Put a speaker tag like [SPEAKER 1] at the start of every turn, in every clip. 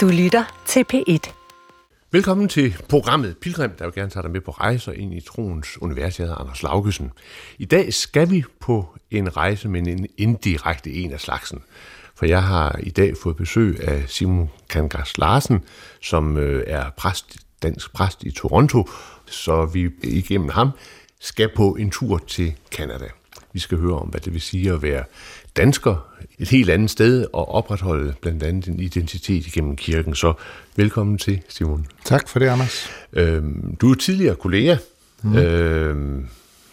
[SPEAKER 1] Du lytter til P1.
[SPEAKER 2] Velkommen til programmet Pilgrim, der vil gerne tage dig med på rejser ind i troens univers. Jeg hedder Anders Laugesen. I dag skal vi på en rejse, men en indirekte en af slagsen. For jeg har i dag fået besøg af Simon Kangas Larsen, som øh, er præst, dansk præst i Toronto, så vi igennem ham skal på en tur til Kanada. Vi skal høre om, hvad det vil sige at være dansker et helt andet sted og opretholde blandt andet en identitet igennem kirken. Så velkommen til, Simon.
[SPEAKER 3] Tak for det, Anders.
[SPEAKER 2] Øhm, du er tidligere kollega, mm. øhm,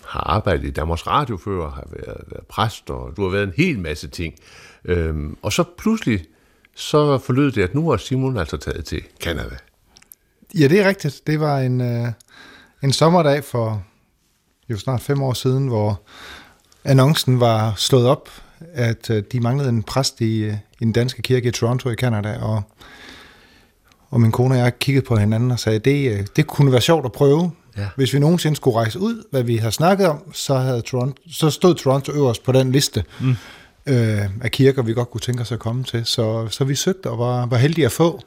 [SPEAKER 2] har arbejdet i Danmarks Radio før, har været, været præst, og du har været en hel masse ting. Øhm, og så pludselig, så forlød det, at nu er Simon altså taget til Kanada.
[SPEAKER 3] Ja, det er rigtigt. Det var en, øh, en sommerdag for jo snart fem år siden, hvor annoncen var slået op, at øh, de manglede en præst i, øh, i den danske kirke i Toronto i Canada, og, og min kone og jeg kiggede på hinanden og sagde, det, øh, det kunne være sjovt at prøve. Ja. Hvis vi nogensinde skulle rejse ud, hvad vi har snakket om, så, havde Toronto, så stod Toronto øverst på den liste mm. øh, af kirker, vi godt kunne tænke os at komme til. Så, så vi søgte og var, var heldige at få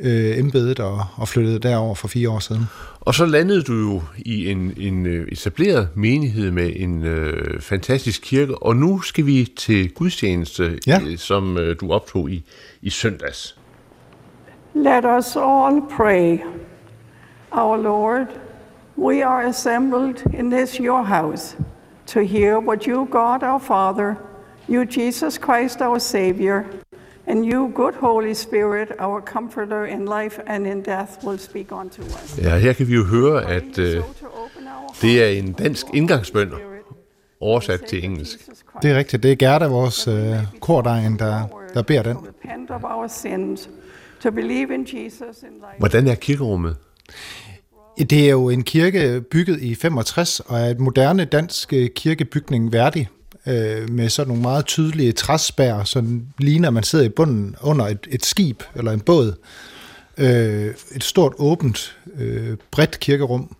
[SPEAKER 3] øh, embedet og, og flyttede derover for fire år siden.
[SPEAKER 2] Og så landede du jo i en, en øh, etableret menighed med en øh, fantastisk kirke, og nu skal vi til gudstjeneste, ja. øh, som øh, du optog i, i søndags.
[SPEAKER 4] Let us all pray. Our Lord, we are assembled in this your house to hear what you, God our Father, you, Jesus Christ our Savior, And you, good Holy Spirit, our comforter in life and in death, will speak unto us.
[SPEAKER 2] Ja, her kan vi jo høre, at øh, det er en dansk indgangsbøn, oversat til engelsk.
[SPEAKER 3] Det er rigtigt. Det er Gerda, vores øh, kordejen, der, der beder den.
[SPEAKER 2] Hvordan er kirkerummet?
[SPEAKER 3] Det er jo en kirke bygget i 65, og er et moderne dansk øh, kirkebygning værdig øh, med sådan nogle meget tydelige træsbær, som ligner, at man sidder i bunden under et, et skib eller en båd. Øh, et stort, åbent, øh, bredt kirkerum,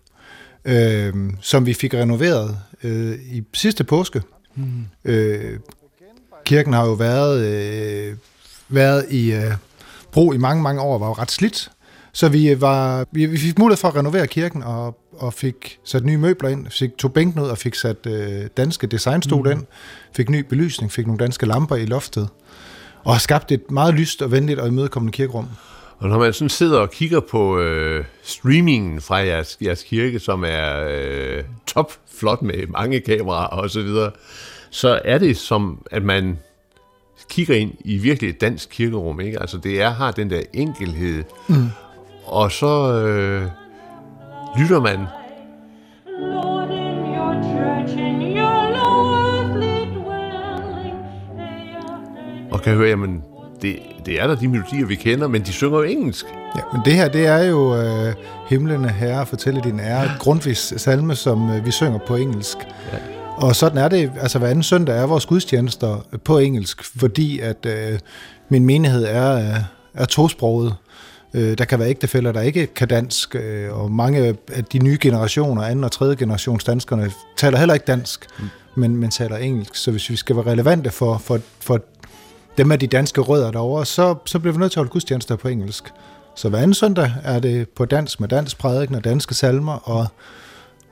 [SPEAKER 3] øh, som vi fik renoveret øh, i sidste påske. Mm. Øh, kirken har jo været, øh, været i øh, brug i mange, mange år, var jo ret slidt. Så vi, var, vi, vi fik mulighed for at renovere kirken og og fik sat nye møbler ind, fik, tog bænken ud og fik sat øh, danske designstol mm. ind, fik ny belysning, fik nogle danske lamper i loftet, og har skabt et meget lyst og venligt og imødekommende kirkerum.
[SPEAKER 2] Og når man sådan sidder og kigger på øh, streamingen fra jeres, jeres kirke, som er øh, topflot med mange kameraer og så videre, så er det som, at man kigger ind i virkelig et dansk kirkerum. Ikke? Altså det er, har den der enkelhed. Mm. Og så øh, lytter man og kan høre, jamen, det, det er der de melodier, vi kender, men de synger jo engelsk.
[SPEAKER 3] Ja, men det her, det er jo øh, Himlene Herre, fortælle din ære, Grundtvigs salme, som øh, vi synger på engelsk. Ja. Og sådan er det, altså hver anden søndag er vores gudstjenester på engelsk, fordi at øh, min menighed er, øh, er tosproget. Øh, der kan være ægtefælder, der ikke kan dansk, øh, og mange af de nye generationer, anden og tredje generations danskerne, taler heller ikke dansk, mm. men, men taler engelsk. Så hvis vi skal være relevante for, for, for dem af de danske rødder derovre, så, så bliver vi nødt til at holde gudstjenester på engelsk. Så hver anden søndag er det på dansk med dansk prædiken og danske salmer, og,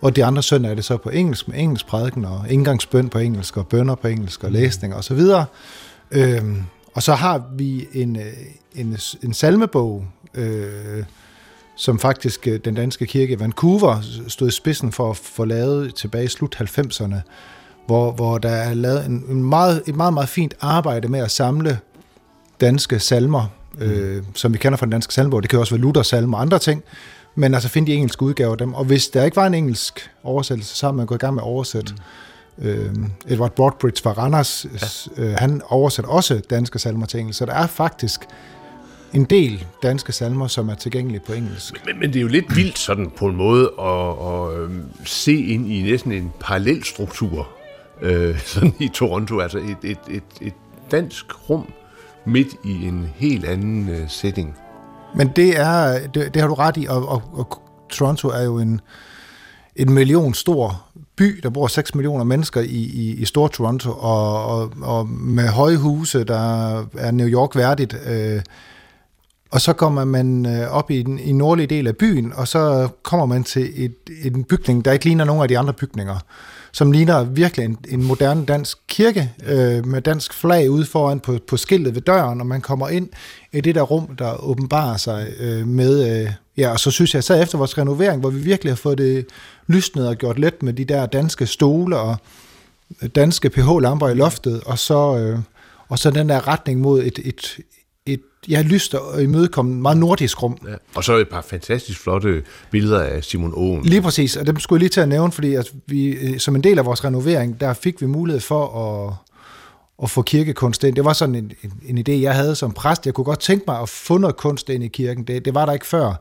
[SPEAKER 3] og de andre søndag er det så på engelsk med engelsk prædiken og indgangsbøn på engelsk og bønder på engelsk og læsning og så videre. Øhm, og så har vi en, en, en salmebog, øh, som faktisk øh, den danske kirke i Vancouver stod i spidsen for at få lavet tilbage i slut 90'erne, hvor, hvor der er lavet en, en meget, et meget, meget fint arbejde med at samle danske salmer, øh, som vi kender fra den danske salmebog. Det kan også være Luther salmer og andre ting, men altså finde de engelske udgaver af dem. Og hvis der ikke var en engelsk oversættelse, så har man gået i gang med at oversætte. Mm. Øh, Edward Broadbridge fra Randers, ja. øh, han oversætter også danske salmer til engelsk, så der er faktisk en del danske salmer, som er tilgængelige på engelsk.
[SPEAKER 2] Men, men det er jo lidt vildt sådan på en måde at, at, øhm, se ind i næsten en parallel struktur øh, sådan i Toronto, altså et, et, et, et dansk rum midt i en helt anden øh, setting.
[SPEAKER 3] Men det er det, det har du ret i, og, og, og Toronto er jo en en million stor by, der bor 6 millioner mennesker i, i, i Stor Toronto, og, og, og med høje huse, der er New York værdigt, øh, og så kommer man øh, op i den i nordlige del af byen, og så kommer man til et, en bygning, der ikke ligner nogen af de andre bygninger, som ligner virkelig en, en moderne dansk kirke, øh, med dansk flag ude foran på, på skiltet ved døren, og man kommer ind i det der rum, der åbenbarer sig øh, med... Øh, ja, og så synes jeg, så efter vores renovering, hvor vi virkelig har fået det lysnet og gjort let med de der danske stole og danske pH-lamper i loftet, og så, øh, og så den der retning mod et, et, et ja, lyst og imødekommende, meget nordisk rum. Ja.
[SPEAKER 2] Og så et par fantastisk flotte billeder af Simon Owen.
[SPEAKER 3] Lige præcis, og dem skulle jeg lige til at nævne, fordi at vi, øh, som en del af vores renovering, der fik vi mulighed for at, at få kirkekunst ind. Det var sådan en, en, en idé, jeg havde som præst. Jeg kunne godt tænke mig at få noget kunst ind i kirken. Det, det var der ikke før,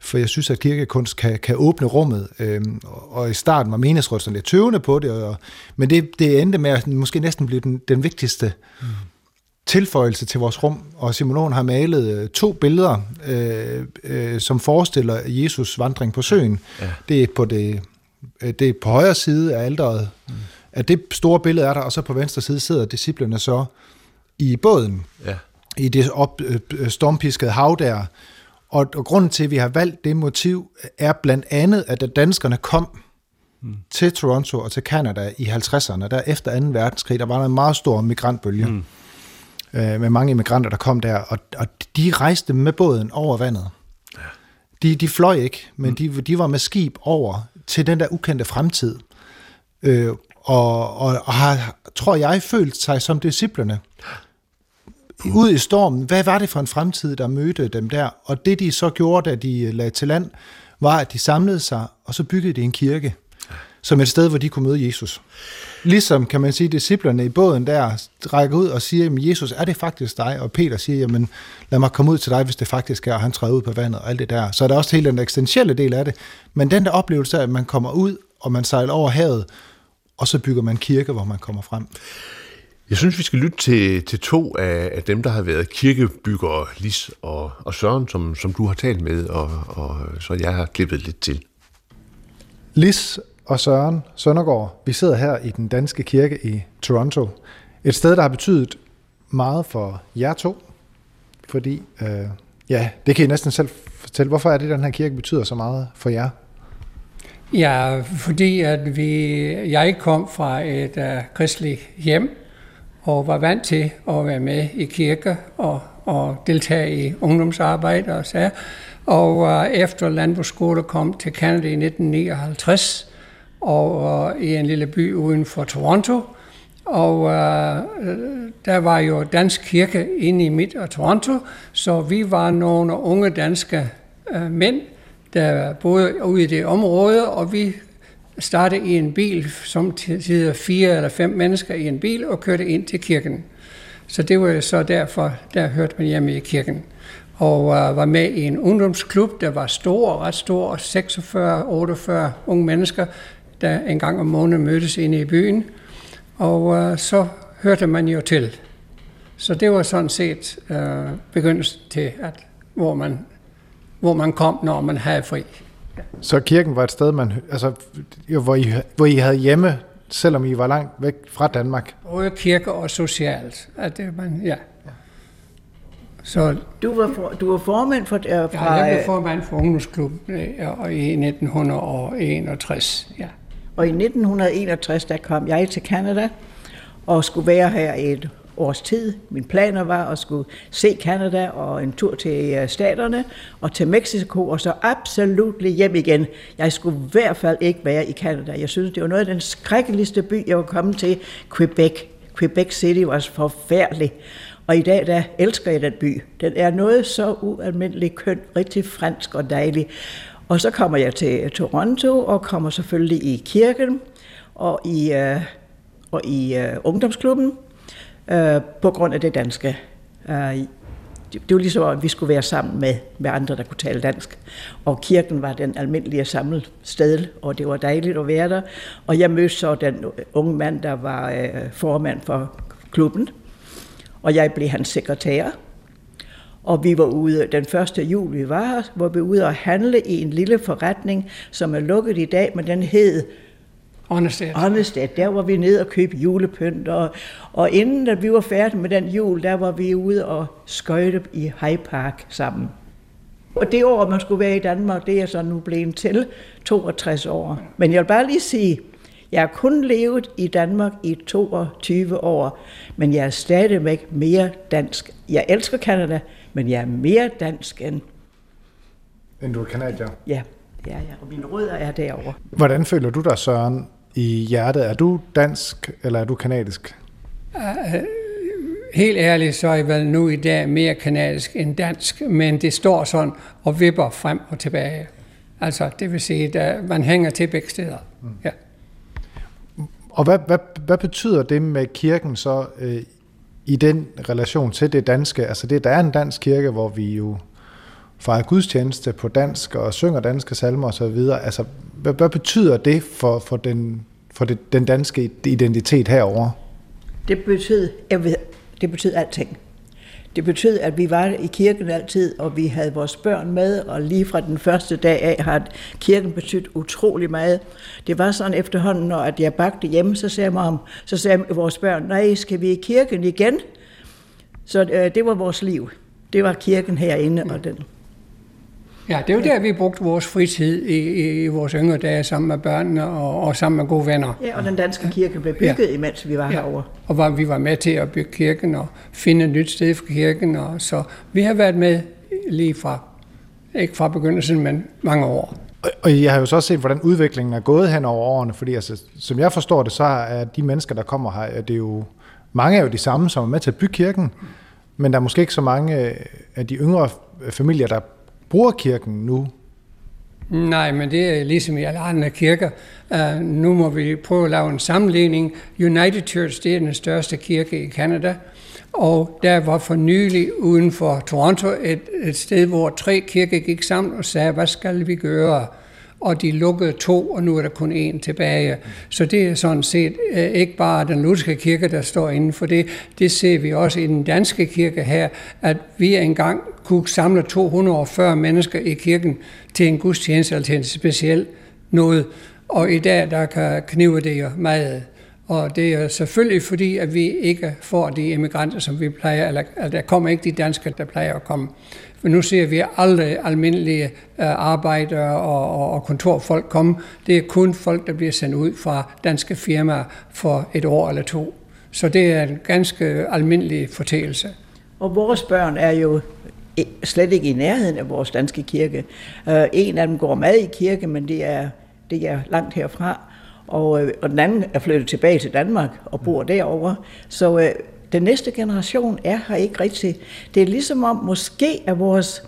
[SPEAKER 3] for jeg synes, at kirkekunst kan, kan åbne rummet. Øhm, og i starten var menighedsrådet lidt tøvende på det, og, men det, det endte med at måske næsten blive den, den vigtigste mm tilføjelse til vores rum, og Simonon har malet øh, to billeder, øh, øh, som forestiller Jesus vandring på søen. Ja. Det er på det, øh, det er på højre side af alderet. Mm. At det store billede er der, og så på venstre side sidder disciplene så i båden, ja. i det op, øh, stormpiskede hav der. Og, og grunden til, at vi har valgt det motiv, er blandt andet, at da danskerne kom mm. til Toronto og til Canada i 50'erne, der efter 2. verdenskrig, der var der en meget stor migrantbølge. Mm øh, med mange immigranter, der kom der, og, og de rejste med båden over vandet. Ja. De, de fløj ikke, men mm. de, de var med skib over til den der ukendte fremtid. Øh, og, og, og har, tror jeg, følt sig som disciplerne. Mm. Ud i stormen, hvad var det for en fremtid, der mødte dem der? Og det de så gjorde, da de lagde til land, var, at de samlede sig, og så byggede de en kirke, som et sted, hvor de kunne møde Jesus. Ligesom, kan man sige, disciplerne i båden der rækker ud og siger, jamen Jesus, er det faktisk dig? Og Peter siger, jamen lad mig komme ud til dig, hvis det faktisk er, og han træder ud på vandet og alt det der. Så er der også hele den eksistentielle del af det. Men den der oplevelse af, at man kommer ud, og man sejler over havet, og så bygger man kirke, hvor man kommer frem.
[SPEAKER 2] Jeg synes, vi skal lytte til, til to af, af dem, der har været kirkebyggere, Lis og, og Søren, som, som du har talt med, og, og så jeg har klippet lidt til.
[SPEAKER 3] Lis og Søren Søndergaard. Vi sidder her i den danske kirke i Toronto. Et sted, der har betydet meget for jer to, fordi, øh, ja, det kan I næsten selv fortælle. Hvorfor er det, at den her kirke betyder så meget for jer?
[SPEAKER 1] Ja, fordi at vi, jeg kom fra et øh, uh, kristeligt hjem, og var vant til at være med i kirke og, og deltage i ungdomsarbejde og så. Og uh, efter landbrugsskole kom til Canada i 1959, og uh, i en lille by uden for Toronto. Og øh, der var jo dansk kirke inde i midt af Toronto, så vi var nogle unge danske øh, mænd, der boede ude i det område, og vi startede i en bil, som sidder fire eller fem mennesker i en bil, og kørte ind til kirken. Så det var så derfor, der hørte man hjemme i kirken. Og øh, var med i en ungdomsklub, der var stor, ret stor, 46-48 unge mennesker, der en gang om måneden mødtes inde i byen, og øh, så hørte man jo til. Så det var sådan set øh, begyndelsen til, at, hvor, man, hvor man kom, når man havde fri.
[SPEAKER 3] Så kirken var et sted, man, altså, hvor, I, hvor I havde hjemme, selvom I var langt væk fra Danmark?
[SPEAKER 1] Både kirke og socialt. At det, man, ja.
[SPEAKER 5] Så, du, var for, du var formand for... Uh, fra,
[SPEAKER 1] ja, jeg blev formand for ungdomsklubben uh, i 1961, ja.
[SPEAKER 5] Og i 1961, der kom jeg til Canada og skulle være her et års tid. Min planer var at skulle se Canada og en tur til øh, staterne og til Mexico og så absolut hjem igen. Jeg skulle i hvert fald ikke være i Canada. Jeg synes, det var noget af den skrækkeligste by, jeg var kommet til, Quebec. Quebec City var forfærdelig. Og i dag, der elsker jeg den by. Den er noget så ualmindeligt køn, rigtig fransk og dejlig. Og så kommer jeg til Toronto og kommer selvfølgelig i kirken og i, øh, og i øh, ungdomsklubben øh, på grund af det danske. Øh, det, det var ligesom, at vi skulle være sammen med, med andre, der kunne tale dansk. Og kirken var den almindelige sted, og det var dejligt at være der. Og jeg mødte så den unge mand, der var øh, formand for klubben, og jeg blev hans sekretær. Og vi var ude, den første jul vi var her, var vi ude og handle i en lille forretning, som er lukket i dag, men den hed
[SPEAKER 1] Åndestedt.
[SPEAKER 5] Åndestedt, der var vi nede og købe julepynt, og, og inden at vi var færdige med den jul, der var vi ude og skøjte i High Park sammen. Og det år, man skulle være i Danmark, det er så nu blevet til 62 år. Men jeg vil bare lige sige, jeg har kun levet i Danmark i 22 år, men jeg er stadigvæk mere dansk. Jeg elsker Canada, men jeg er mere dansk end...
[SPEAKER 3] End du er kanadier?
[SPEAKER 5] Ja, ja, ja. Og mine rødder er derovre.
[SPEAKER 3] Hvordan føler du dig, Søren, i hjertet? Er du dansk, eller er du kanadisk?
[SPEAKER 1] Helt ærligt, så er jeg vel nu i dag mere kanadisk end dansk, men det står sådan og vipper frem og tilbage. Altså, det vil sige, at man hænger til begge steder. Ja.
[SPEAKER 3] Og hvad, hvad, hvad betyder det med kirken så øh, i den relation til det danske? Altså det, der er en dansk kirke, hvor vi jo fejrer gudstjeneste på dansk og synger danske salmer osv. Altså, hvad, hvad betyder det for, for, den, for det, den danske identitet herover?
[SPEAKER 5] Det betød, jeg ved, det betød alting. Det betød, at vi var i kirken altid, og vi havde vores børn med, og lige fra den første dag af har kirken betydet utrolig meget. Det var sådan efterhånden, når at jeg bagte hjemme, så sagde, mom, så sagde vores børn, nej, skal vi i kirken igen? Så øh, det var vores liv. Det var kirken herinde, og den.
[SPEAKER 1] Ja, det er jo der, vi brugte vores fritid i, i, i vores yngre dage sammen med børnene og, og sammen med gode venner.
[SPEAKER 5] Ja, og den danske kirke blev bygget, ja. imens vi var
[SPEAKER 1] Ja,
[SPEAKER 5] herovre.
[SPEAKER 1] og hvor vi var med til at bygge kirken og finde et nyt sted for kirken. Og så vi har været med lige fra, ikke fra begyndelsen, men mange år.
[SPEAKER 3] Og- jeg har jo så også set, hvordan udviklingen er gået hen over årene, fordi altså, som jeg forstår det, så er de mennesker, der kommer her, er det jo, mange er jo de samme, som er med til at bygge kirken, men der er måske ikke så mange af de yngre familier, der bruger kirken nu.
[SPEAKER 1] Nej, men det er ligesom i alle andre kirker. Uh, nu må vi prøve at lave en sammenligning. United Church, det er den største kirke i Canada, og der var for nylig uden for Toronto et, et sted, hvor tre kirker gik sammen og sagde, hvad skal vi gøre? Og de lukkede to, og nu er der kun én tilbage. Så det er sådan set øh, ikke bare den lutherske kirke, der står inden for det. Det ser vi også i den danske kirke her, at vi engang kunne samle 240 mennesker i kirken til en gudstjeneste eller til en speciel noget. Og i dag, der kan knive det jo meget. Og det er selvfølgelig fordi, at vi ikke får de immigranter, som vi plejer, eller, eller der kommer ikke de danskere, der plejer at komme. For nu ser vi aldrig almindelige øh, arbejdere og, og, og kontorfolk komme. Det er kun folk, der bliver sendt ud fra danske firmaer for et år eller to. Så det er en ganske almindelig fortælelse.
[SPEAKER 5] Og vores børn er jo slet ikke i nærheden af vores danske kirke. Øh, en af dem går med i kirke, men det er, det er langt herfra. Og, øh, og den anden er flyttet tilbage til Danmark og bor derovre. Så øh, den næste generation er her ikke rigtig. Det er ligesom om, måske er vores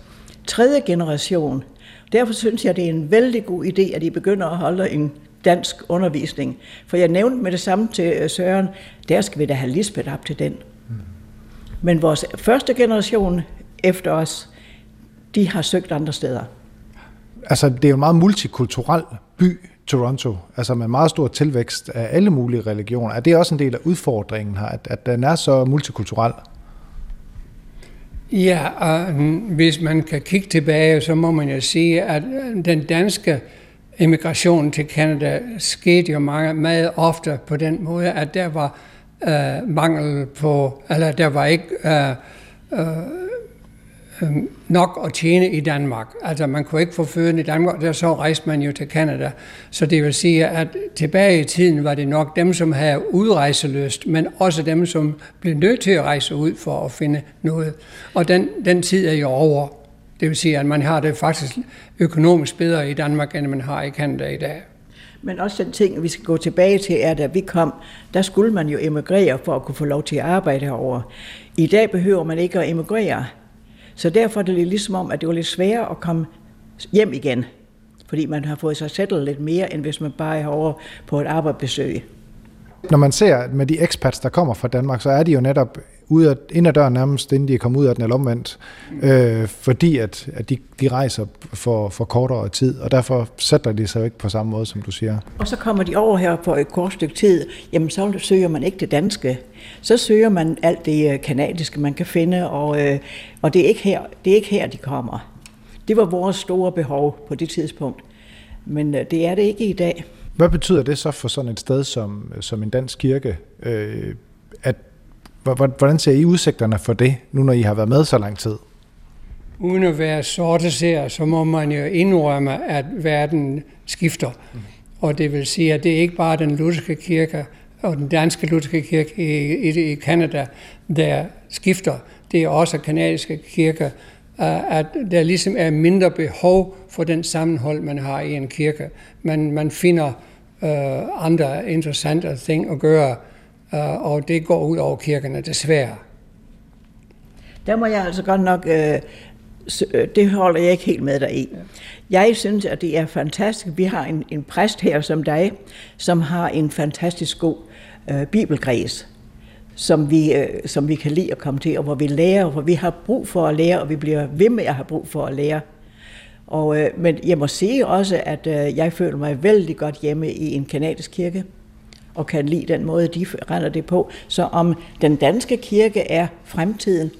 [SPEAKER 5] tredje generation. Derfor synes jeg, det er en vældig god idé, at I begynder at holde en dansk undervisning. For jeg nævnte med det samme til øh, Søren, der skal vi da have Lisbeth op til den. Men vores første generation efter os, de har søgt andre steder.
[SPEAKER 3] Altså, det er jo en meget multikulturel by, Toronto, altså med meget stor tilvækst af alle mulige religioner. Er det også en del af udfordringen her, at, at den er så multikulturel?
[SPEAKER 1] Ja, og mm, hvis man kan kigge tilbage, så må man jo sige, at øh, den danske immigration til Canada skete jo meget, meget ofte på den måde, at der var øh, mangel på, eller der var ikke øh, øh, øh, nok at tjene i Danmark. Altså man kunne ikke få føden i Danmark, der så rejste man jo til Canada. Så det vil sige, at tilbage i tiden var det nok dem, som havde udrejseløst, men også dem, som blev nødt til at rejse ud for at finde noget. Og den, den tid er jo over. Det vil sige, at man har det faktisk økonomisk bedre i Danmark, end man har i Canada i dag.
[SPEAKER 5] Men også den ting, vi skal gå tilbage til, er, at da vi kom, der skulle man jo emigrere for at kunne få lov til at arbejde herovre. I dag behøver man ikke at emigrere. Så derfor er det lidt ligesom om, at det var lidt sværere at komme hjem igen. Fordi man har fået sig sættet lidt mere, end hvis man bare er over på et arbejdsbesøg.
[SPEAKER 3] Når man ser med de expats, der kommer fra Danmark, så er de jo netop ud af, ind ad døren nærmest, inden de er kommet ud af den eller omvendt, øh, fordi at, at de, de rejser for, for kortere tid, og derfor sætter de sig jo ikke på samme måde, som du siger.
[SPEAKER 5] Og så kommer de over her for et kort stykke tid, jamen så søger man ikke det danske. Så søger man alt det øh, kanadiske, man kan finde, og, øh, og det, er ikke her, det er ikke her, de kommer. Det var vores store behov på det tidspunkt. Men øh, det er det ikke i dag.
[SPEAKER 3] Hvad betyder det så for sådan et sted som, som en dansk kirke? Øh, at, hvordan ser I udsigterne for det, nu når I har været med så lang tid?
[SPEAKER 1] Uden at være sorte ser, så må man jo indrømme, at verden skifter. Mm. Og det vil sige, at det er ikke bare den lutherske kirke og den danske lutherske kirke i, i, i Canada, der skifter. Det er også kanadiske kirke, øh, at der ligesom er mindre behov for den sammenhold, man har i en kirke. Man, man finder uh, andre interessante ting at gøre, og det går ud over kirkerne desværre.
[SPEAKER 5] Der må jeg altså godt nok, uh, det holder jeg ikke helt med dig i. Jeg synes, at det er fantastisk. Vi har en, en præst her som dig, som har en fantastisk god uh, bibelgræs, som vi, uh, som vi kan lide at komme til, og hvor vi lærer, og hvor vi har brug for at lære, og vi bliver ved med at have brug for at lære. Og, øh, men jeg må sige også, at øh, jeg føler mig vældig godt hjemme i en kanadisk kirke, og kan lide den måde, de render det på. Så om den danske kirke er fremtiden,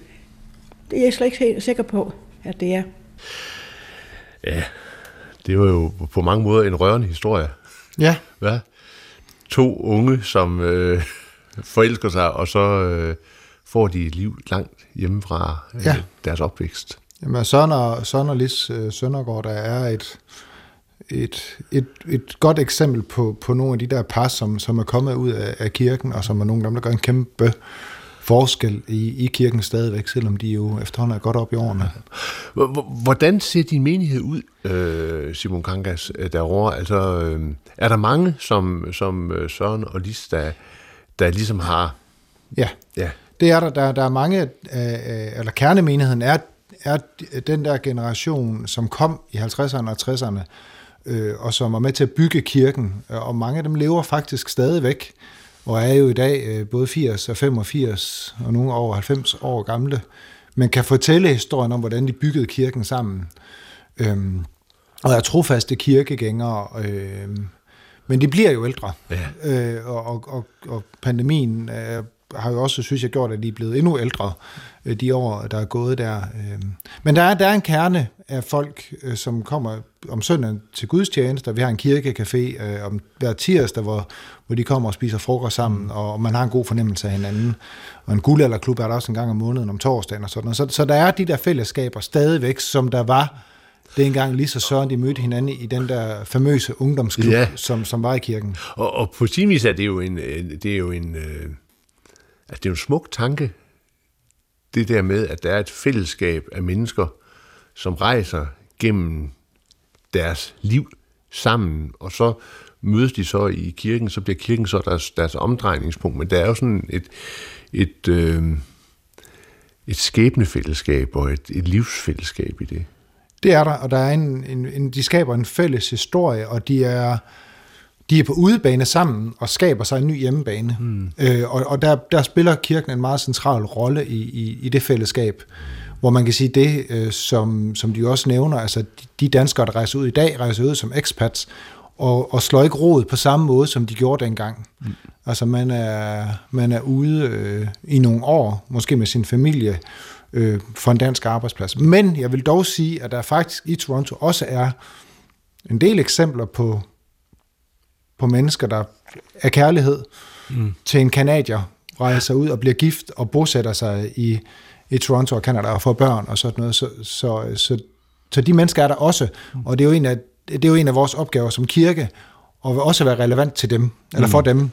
[SPEAKER 5] det er jeg slet ikke helt sikker på, at det er.
[SPEAKER 2] Ja, det var jo på mange måder en rørende historie.
[SPEAKER 3] Ja.
[SPEAKER 2] Hvad? To unge, som øh, forelsker sig, og så øh, får de et liv langt hjemmefra øh, ja. deres opvækst.
[SPEAKER 3] Jamen, Søren og, Søren og Lis øh, Søndergaard, der er et, et, et, et godt eksempel på, på nogle af de der par, som, som er kommet ud af, af kirken, og som er nogle af dem, der gør en kæmpe forskel i, i kirken stadigvæk, selvom de jo efterhånden er godt op i årene.
[SPEAKER 2] Hvordan ser din menighed ud, øh, Simon Kangas, øh, derovre? Altså, er der mange, som, som Søren og Lis, der, der ligesom har...
[SPEAKER 3] Ja, ja. det er der. Der, der er mange, eller kernemenigheden er er den der generation, som kom i 50'erne og 60'erne, øh, og som var med til at bygge kirken, øh, og mange af dem lever faktisk stadigvæk, og er jo i dag øh, både 80 og 85, og nogle over 90 år gamle, men kan fortælle historien om, hvordan de byggede kirken sammen. Øhm, og er trofaste kirkegængere, øh, men de bliver jo ældre. Ja. Øh, og, og, og pandemien øh, har jo også, synes jeg, gjort, at de er blevet endnu ældre øh, de år, der er gået der. Øh. Men der er, der er en kerne af folk, øh, som kommer om søndagen til gudstjenester. Vi har en kirkecafé om hver tirsdag, hvor, hvor de kommer og spiser frokost sammen, mm. og man har en god fornemmelse af hinanden. Og en guldalderklub er der også en gang om måneden om torsdagen og sådan Så, så der er de der fællesskaber stadigvæk, som der var dengang lige så Søren de mødte hinanden i den der famøse ungdomsklub, ja. som, som var i kirken.
[SPEAKER 2] Og, og på sin vis er det jo en, det er jo en, øh, Altså, det er jo en smuk tanke, det der med, at der er et fællesskab af mennesker, som rejser gennem deres liv sammen, og så mødes de så i kirken, så bliver kirken så deres, deres omdrejningspunkt. Men der er jo sådan et, et, øh, et skæbnefællesskab og et, et livsfællesskab i det.
[SPEAKER 3] Det er der, og der er en, en, en, de skaber en fælles historie, og de er, de er på udebane sammen og skaber sig en ny hjemmebane. Mm. Øh, og og der, der spiller kirken en meget central rolle i, i, i det fællesskab, hvor man kan sige det, øh, som, som de også nævner, altså de danskere, der rejser ud i dag, rejser ud som expats, og, og slår ikke råd på samme måde, som de gjorde dengang. Mm. Altså man er, man er ude øh, i nogle år, måske med sin familie, øh, for en dansk arbejdsplads. Men jeg vil dog sige, at der faktisk i Toronto også er en del eksempler på på mennesker, der er kærlighed mm. til en kanadier, rejser ud og bliver gift og bosætter sig i, i Toronto og Canada og får børn og sådan noget. Så, så, så, så de mennesker er der også, mm. og det er jo en af, det er jo en af vores opgaver som kirke, og vil også være relevant til dem, eller for mm. dem,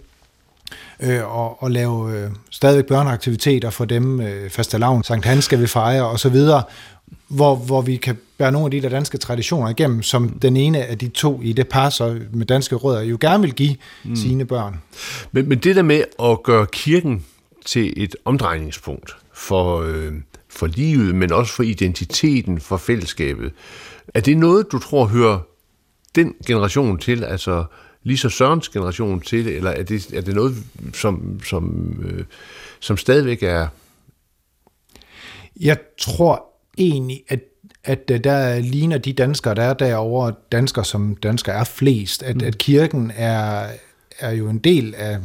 [SPEAKER 3] øh, og, og lave øh, stadigvæk børneaktiviteter for dem, øh, fastelavn, Sankt Hans skal vi fejre, og så videre, hvor, hvor vi kan bære nogle af de der danske traditioner igennem, som den ene af de to i det par så med danske rødder jo gerne vil give mm. sine børn.
[SPEAKER 2] Men, men det der med at gøre kirken til et omdrejningspunkt for, øh, for livet, men også for identiteten, for fællesskabet, er det noget, du tror hører den generation til, altså lige så Sørens generation til, eller er det, er det noget, som, som, øh, som stadigvæk er...
[SPEAKER 3] Jeg tror egentlig, at, at der ligner de danskere, der er derovre, danskere som danskere er flest, at, mm. at kirken er, er jo en del af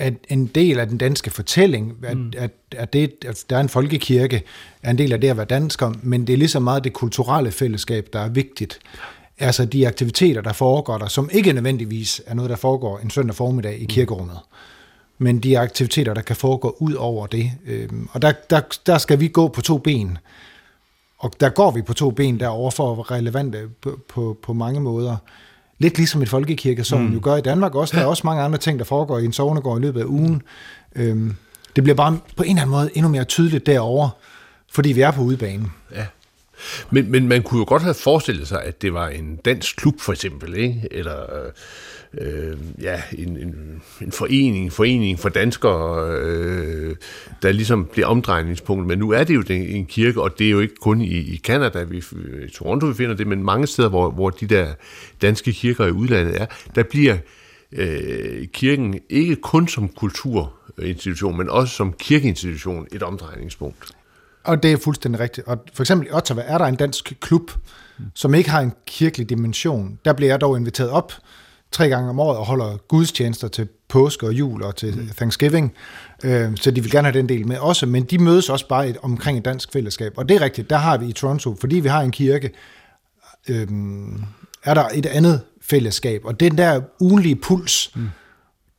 [SPEAKER 3] at en del af den danske fortælling, at, mm. at, at, det, at der er en folkekirke, er en del af det at være dansker, men det er lige så meget det kulturelle fællesskab, der er vigtigt. altså de aktiviteter, der foregår der, som ikke nødvendigvis er noget, der foregår en søndag formiddag i kirkerummet, men de aktiviteter, der kan foregå ud over det. Øhm, og der, der, der skal vi gå på to ben, og der går vi på to ben derovre for at være relevante på, på, på mange måder. Lidt ligesom et folkekirke, som mm. jo gør i Danmark også. Der er også mange andre ting, der foregår i en sovnegård i løbet af ugen. Øhm, det bliver bare på en eller anden måde endnu mere tydeligt derovre, fordi vi er på udebanen.
[SPEAKER 2] Ja. Men, men man kunne jo godt have forestillet sig, at det var en dansk klub for eksempel, ikke? eller øh, ja, en, en, en forening, forening for danskere, øh, der ligesom bliver omdrejningspunkt. Men nu er det jo en kirke, og det er jo ikke kun i, i Canada, vi, i Toronto vi finder det, men mange steder, hvor, hvor de der danske kirker i udlandet er, der bliver øh, kirken ikke kun som kulturinstitution, men også som kirkeinstitution et omdrejningspunkt.
[SPEAKER 3] Og det er fuldstændig rigtigt. Og for eksempel i Ottawa er der en dansk klub, som ikke har en kirkelig dimension. Der bliver jeg dog inviteret op tre gange om året og holder gudstjenester til påske og jul og til Thanksgiving. Øh, så de vil gerne have den del med også, men de mødes også bare et, omkring et dansk fællesskab. Og det er rigtigt, der har vi i Toronto, fordi vi har en kirke, øh, er der et andet fællesskab. Og den der ugenlige puls, mm.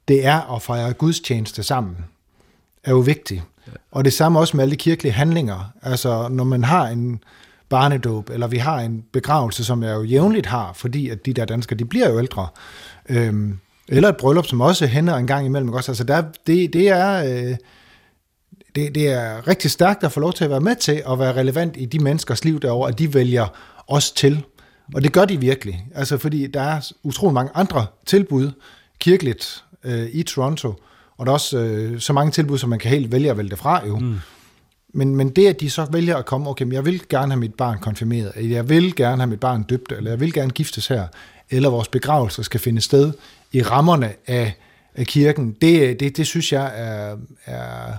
[SPEAKER 3] det er at fejre gudstjeneste sammen, er jo vigtigt. Og det samme også med alle de kirkelige handlinger. Altså, når man har en barnedåb, eller vi har en begravelse, som jeg jo jævnligt har, fordi at de der danskere, de bliver jo ældre. Øhm, eller et bryllup, som også hænder en gang imellem. Også. Altså, der, det, det er... Øh, det, det er rigtig stærkt at få lov til at være med til at være relevant i de menneskers liv derovre, at de vælger os til. Og det gør de virkelig. Altså, fordi der er utrolig mange andre tilbud kirkeligt øh, i Toronto, og der er også øh, så mange tilbud, som man kan helt vælge at vælge det fra jo. Mm. Men, men det, at de så vælger at komme, okay, men jeg vil gerne have mit barn konfirmeret, eller jeg vil gerne have mit barn døbt, eller jeg vil gerne giftes her, eller vores begravelse skal finde sted i rammerne af, af kirken, det, det, det synes jeg er, er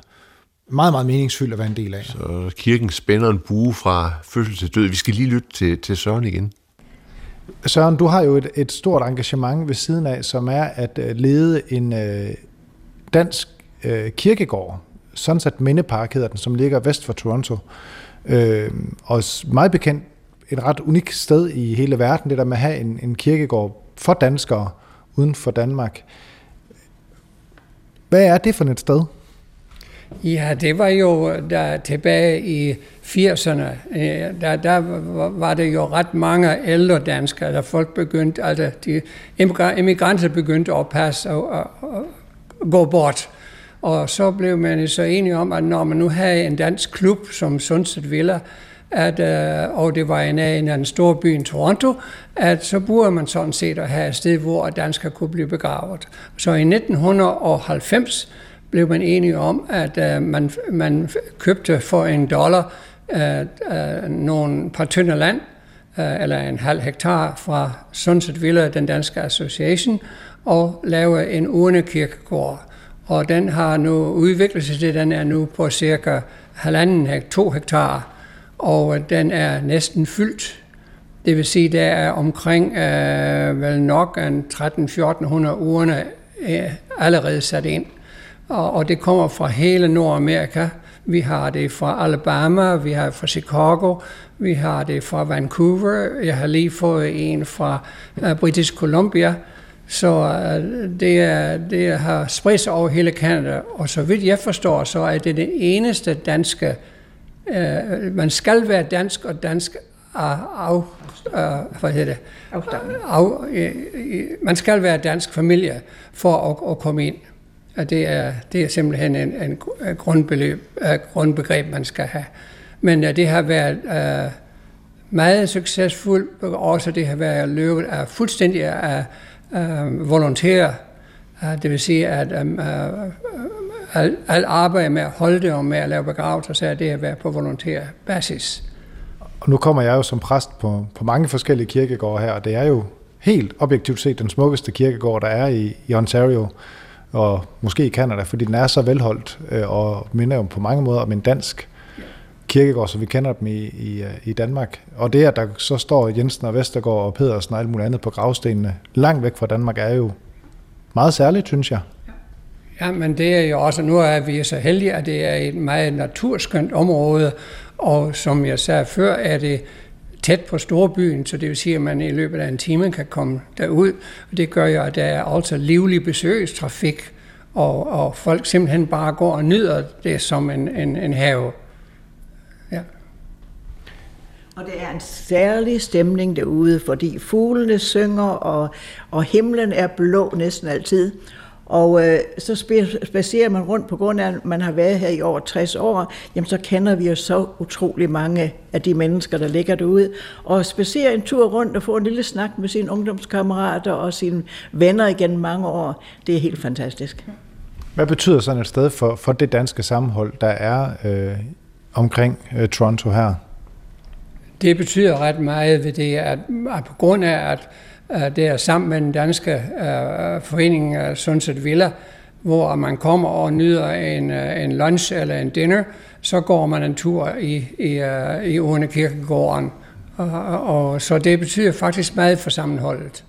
[SPEAKER 3] meget, meget meningsfyldt at være en del af.
[SPEAKER 2] Så kirken spænder en bue fra fødsel til død. Vi skal lige lytte til, til Søren igen.
[SPEAKER 3] Søren, du har jo et, et stort engagement ved siden af, som er at øh, lede en, øh, dansk øh, kirkegård, Sunset Mindepark hedder den, som ligger vest for Toronto. Øh, og meget bekendt et ret unikt sted i hele verden, det der med at have en, en kirkegård for danskere uden for Danmark. Hvad er det for et sted?
[SPEAKER 1] Ja, det var jo der tilbage i 80'erne, der, der var det jo ret mange ældre danskere, der folk begyndte, altså de emigranter begyndte at passe og, og, og gå bort. Og så blev man så enige om, at når man nu havde en dansk klub som Sunset Villa, at, øh, og det var en af en, af den store by i Toronto, at så burde man sådan set at have et sted, hvor danskere kunne blive begravet. Så i 1990 blev man enige om, at øh, man, man købte for en dollar øh, øh, nogle par tynde land, øh, eller en halv hektar fra Sunset Villa, den danske association, og lave en urnekirkegård. Og den har nu udviklet sig til, den er nu på cirka halvanden to hektar, og den er næsten fyldt. Det vil sige, der er omkring øh, vel nok en 13-1400 urne øh, allerede sat ind. Og, og det kommer fra hele Nordamerika. Vi har det fra Alabama, vi har det fra Chicago, vi har det fra Vancouver, jeg har lige fået en fra øh, British Columbia, så uh, det, er, det har spredt sig over hele Canada, og så vidt jeg forstår, så er det det eneste danske, uh, man skal være dansk og dansk af, uh, hvad hedder det? Af, uh, man skal være dansk familie for at, at komme ind. Og det er, det er simpelthen en, en grundbeløb, uh, grundbegreb, man skal have. Men uh, det har været uh, meget succesfuldt, og også det har været løbet af fuldstændig af øh, volontære. Øh, det vil sige, at øh, øh alt al arbejde med at holde det og med at lave begravelser, så er det at være på volontær basis.
[SPEAKER 3] Og nu kommer jeg jo som præst på, på mange forskellige kirkegårde her, og det er jo helt objektivt set den smukkeste kirkegård, der er i, i Ontario, og måske i Canada, fordi den er så velholdt, øh, og minder jo på mange måder om en dansk kirkegård, så vi kender dem i, i, øh, i Danmark. Og det, at der så står Jensen og Vestergaard og Pedersen og alt muligt andet på gravstenene, langt væk fra Danmark, er jo meget særligt, synes jeg.
[SPEAKER 1] Ja, men det er jo også, nu er vi så heldige, at det er et meget naturskønt område, og som jeg sagde før, er det tæt på storbyen, så det vil sige, at man i løbet af en time kan komme derud. Og det gør jo, at der er også livlig besøgstrafik, og, og folk simpelthen bare går og nyder det som en, en, en have.
[SPEAKER 5] Og det er en særlig stemning derude, fordi fuglene synger, og, og himlen er blå næsten altid. Og øh, så spacerer man rundt på grund af, at man har været her i over 60 år, jamen så kender vi jo så utrolig mange af de mennesker, der ligger derude. Og spacerer en tur rundt og få en lille snak med sine ungdomskammerater og sine venner igen mange år, det er helt fantastisk.
[SPEAKER 3] Hvad betyder sådan et sted for, for det danske sammenhold, der er øh, omkring øh, Toronto her?
[SPEAKER 1] Det betyder ret meget ved det, at, at på grund af, at det er sammen med den danske uh, forening uh, Sunset Villa, hvor man kommer og nyder en, uh, en lunch eller en dinner, så går man en tur i, i, uh, i Urne Kirkegården. Og, og, så det betyder faktisk meget for sammenholdet.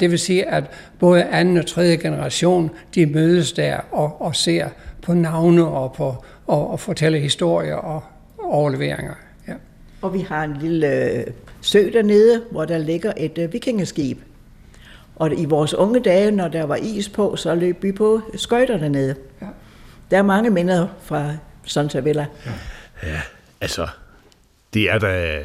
[SPEAKER 1] Det vil sige, at både anden og tredje generation, de mødes der og, og ser på navne og, på, og, og fortæller historier og overleveringer.
[SPEAKER 5] Og vi har en lille sø dernede, hvor der ligger et uh, vikingeskib. Og i vores unge dage, når der var is på, så løb vi på skøjter dernede. Ja. Der er mange minder fra Santa Villa.
[SPEAKER 2] Ja. ja, altså, det er da,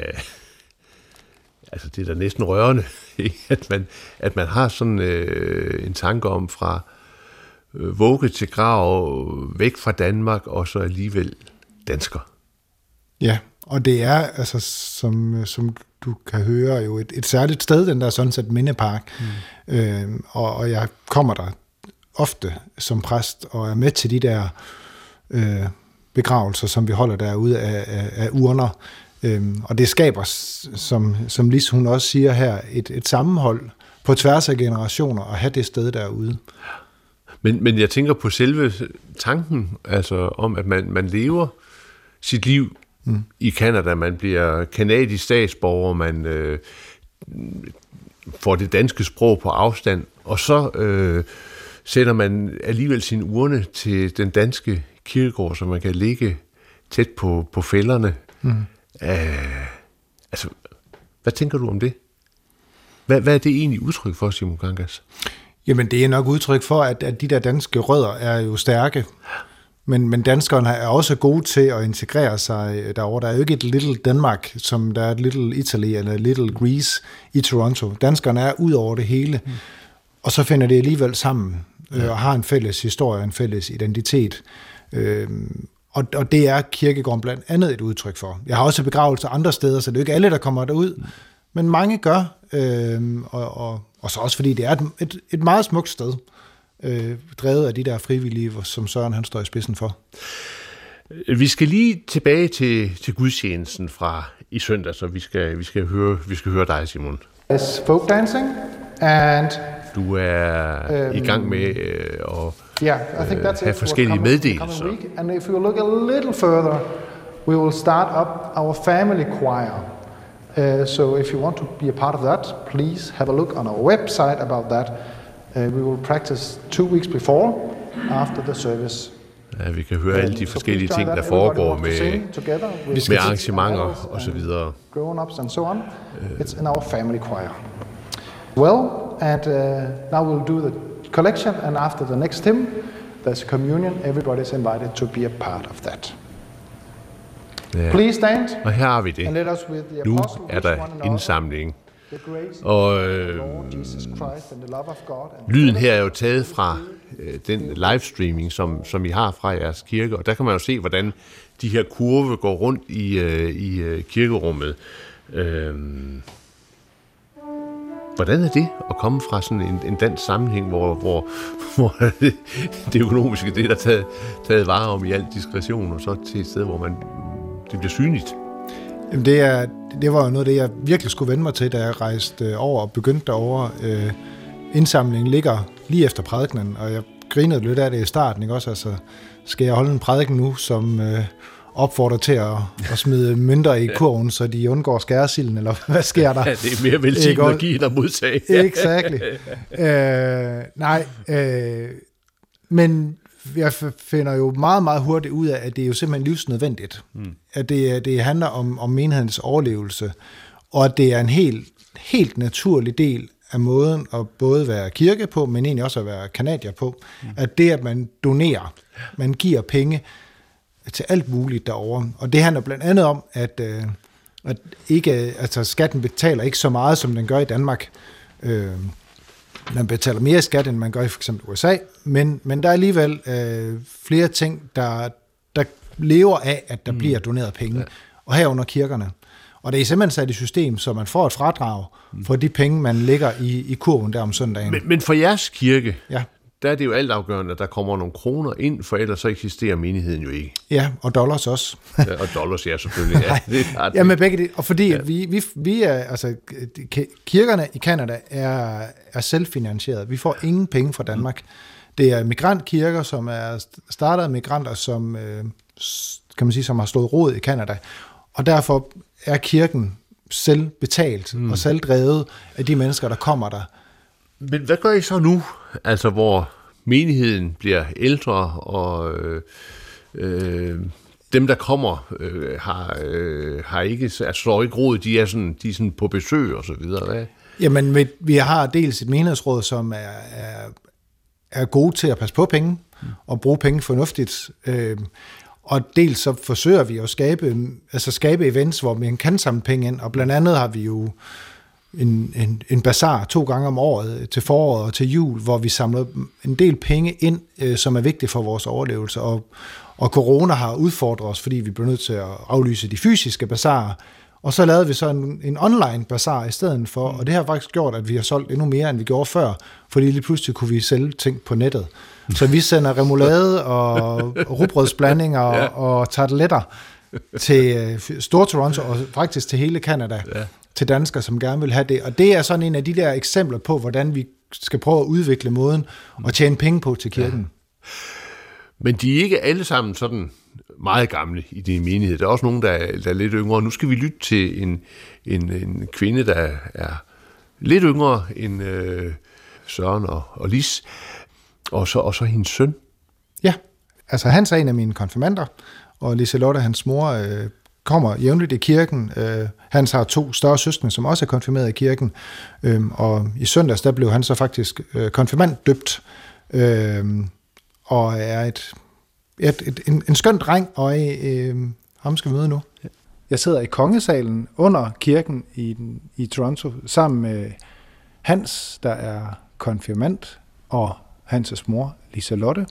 [SPEAKER 2] altså det er da næsten rørende, at man, at man har sådan øh, en tanke om fra øh, vugge til grav, væk fra Danmark, og så alligevel dansker.
[SPEAKER 3] Ja, og det er, altså, som, som du kan høre, jo et, et særligt sted, den der Sunset Mindepark. Mm. Øh, og, og jeg kommer der ofte som præst og er med til de der øh, begravelser, som vi holder derude af, af, af urner. Øh, og det skaber, som, som Lis hun også siger her, et, et sammenhold på tværs af generationer at have det sted derude.
[SPEAKER 2] Men, men jeg tænker på selve tanken, altså om, at man, man lever sit liv mm. i Kanada. Man bliver kanadisk statsborger, man øh, får det danske sprog på afstand, og så øh, sætter man alligevel sin urne til den danske kirkegård, så man kan ligge tæt på, på fælderne. Mm. Øh, altså, hvad tænker du om det? Hvad, hvad er det egentlig udtryk for, Simon Gangas?
[SPEAKER 3] Jamen, det er nok udtryk for, at, at de der danske rødder er jo stærke. Men, men danskerne er også gode til at integrere sig derovre. Der er jo ikke et Little Danmark, som der er et Little Italy eller Little Greece i Toronto. Danskerne er ud over det hele, mm. og så finder det alligevel sammen øh, og har en fælles historie, en fælles identitet. Øh, og, og det er kirkegården blandt andet et udtryk for. Jeg har også begravelser andre steder, så det er jo ikke alle, der kommer derud. Mm. Men mange gør, øh, og, og, og så også fordi det er et, et, et meget smukt sted øh, drevet af de der frivillige, som Søren han står i spidsen for.
[SPEAKER 2] Vi skal lige tilbage til, til gudstjenesten fra i søndag, så vi skal, vi skal, høre, vi skal høre dig, Simon.
[SPEAKER 3] Yes, folk dancing, and
[SPEAKER 2] du er um, i gang med øh, at yeah, I think that's uh, have forskellige coming, meddelelser. Week.
[SPEAKER 3] And if you look a little further, we will start up our family choir. Uh, so if you want to be a part of that, please have a look on our website about that. Uh, we will practice two weeks before, after the service.
[SPEAKER 2] Ja, vi kan høre alle de forskellige ting, der foregår med, med arrangementer og så videre.
[SPEAKER 3] Grown-ups and so on. It's in our family choir. Well, and uh, now we'll do the collection, and after the next hymn, there's communion. Everybody's invited to be a part of that.
[SPEAKER 2] Ja.
[SPEAKER 3] Please stand.
[SPEAKER 2] Og her har vi det. Nu er der indsamling og øh, lyden her er jo taget fra øh, den livestreaming, som, som I har fra jeres kirke, og der kan man jo se, hvordan de her kurve går rundt i, øh, i øh, kirkerummet. Øh, hvordan er det at komme fra sådan en, en dansk sammenhæng, hvor, hvor, hvor det økonomiske det er der taget, taget vare om i al diskretion, og så til et sted, hvor man det bliver synligt?
[SPEAKER 3] Jamen det, er, det var jo noget af det, jeg virkelig skulle vende mig til, da jeg rejste øh, over og begyndte derovre. Øh, indsamlingen ligger lige efter prædikenen, og jeg grinede lidt af det i starten, ikke også? Altså, skal jeg holde en prædiken nu, som øh, opfordrer til at, at smide mønter i kurven, så de undgår skæresilden, eller hvad sker der?
[SPEAKER 2] Ja, det er mere velsignet at give end at modtage.
[SPEAKER 3] Exakt. øh, nej, øh, men jeg finder jo meget, meget hurtigt ud af, at det er jo simpelthen livsnødvendigt. Mm. At det, det handler om, om menighedens overlevelse. og at det er en helt, helt naturlig del af måden at både være kirke på, men egentlig også at være kanadier på, mm. at det, at man donerer, man giver penge til alt muligt derovre. Og det handler blandt andet om, at, øh, at ikke, altså skatten betaler ikke så meget, som den gør i Danmark. Øh, man betaler mere skat, end man gør i for eksempel USA, men, men der er alligevel øh, flere ting, der, der lever af, at der mm. bliver doneret penge, ja. og herunder kirkerne. Og det er simpelthen sat i system, så man får et fradrag mm. for de penge, man lægger i, i kurven der om søndagen.
[SPEAKER 2] Men, men for jeres kirke, ja. Der er det jo altafgørende, at der kommer nogle kroner ind, for ellers så eksisterer menigheden jo ikke.
[SPEAKER 3] Ja, og dollars også.
[SPEAKER 2] ja, og dollars, ja, selvfølgelig. Ja, det
[SPEAKER 3] er det. ja men begge det. Og fordi ja. vi, vi, vi er, altså, kirkerne i Kanada er, er selvfinansieret. Vi får ingen penge fra Danmark. Det er migrantkirker, som er startet af migranter, som, øh, kan man sige, som har stået råd i Kanada. Og derfor er kirken selv betalt mm. og selv drevet af de mennesker, der kommer der.
[SPEAKER 2] Men hvad gør I så nu, altså hvor menigheden bliver ældre, og øh, øh, dem, der kommer, øh, har, øh, har ikke, altså, slår ikke råd, de er, sådan, de er sådan på besøg og så videre. Hvad?
[SPEAKER 3] Jamen, vi har dels et menighedsråd, som er, er, er gode til at passe på penge, mm. og bruge penge fornuftigt. Øh, og dels så forsøger vi at skabe, altså skabe events, hvor man kan samle penge ind, og blandt andet har vi jo en, en, en bazar to gange om året til foråret og til jul, hvor vi samler en del penge ind, øh, som er vigtige for vores overlevelse. Og, og corona har udfordret os, fordi vi blev nødt til at aflyse de fysiske bazarer, og så lavede vi så en, en online bazar i stedet for, og det har faktisk gjort, at vi har solgt endnu mere, end vi gjorde før, fordi lige pludselig kunne vi sælge ting på nettet. Så vi sender remoulade og rugbrødsblandinger ja. og tarteletter til øh, Stor Toronto og faktisk til hele Canada, ja. Til danskere, som gerne vil have det. Og det er sådan en af de der eksempler på, hvordan vi skal prøve at udvikle måden og tjene penge på til kirken. Ja.
[SPEAKER 2] Men de er ikke alle sammen sådan meget gamle i din menighed. Der er også nogen, der er, der er lidt yngre. Nu skal vi lytte til en, en, en kvinde, der er lidt yngre end øh, Søren og, og Lis, og så, og så hendes søn.
[SPEAKER 3] Ja, altså han er en af mine konfirmander, og Liselotte, hans mor, øh, kommer jævnligt i kirken. Øh, han har to større søskende, som også er konfirmeret i kirken, øh, og i søndags, der blev han så faktisk øh, konfirmand døbt, øh, og er et et, et, en, en skøn dreng, og øh, ham skal vi møde nu. Jeg sidder i kongesalen under kirken i, i Toronto, sammen med Hans, der er konfirmant, og Hans' mor, Lise Lotte.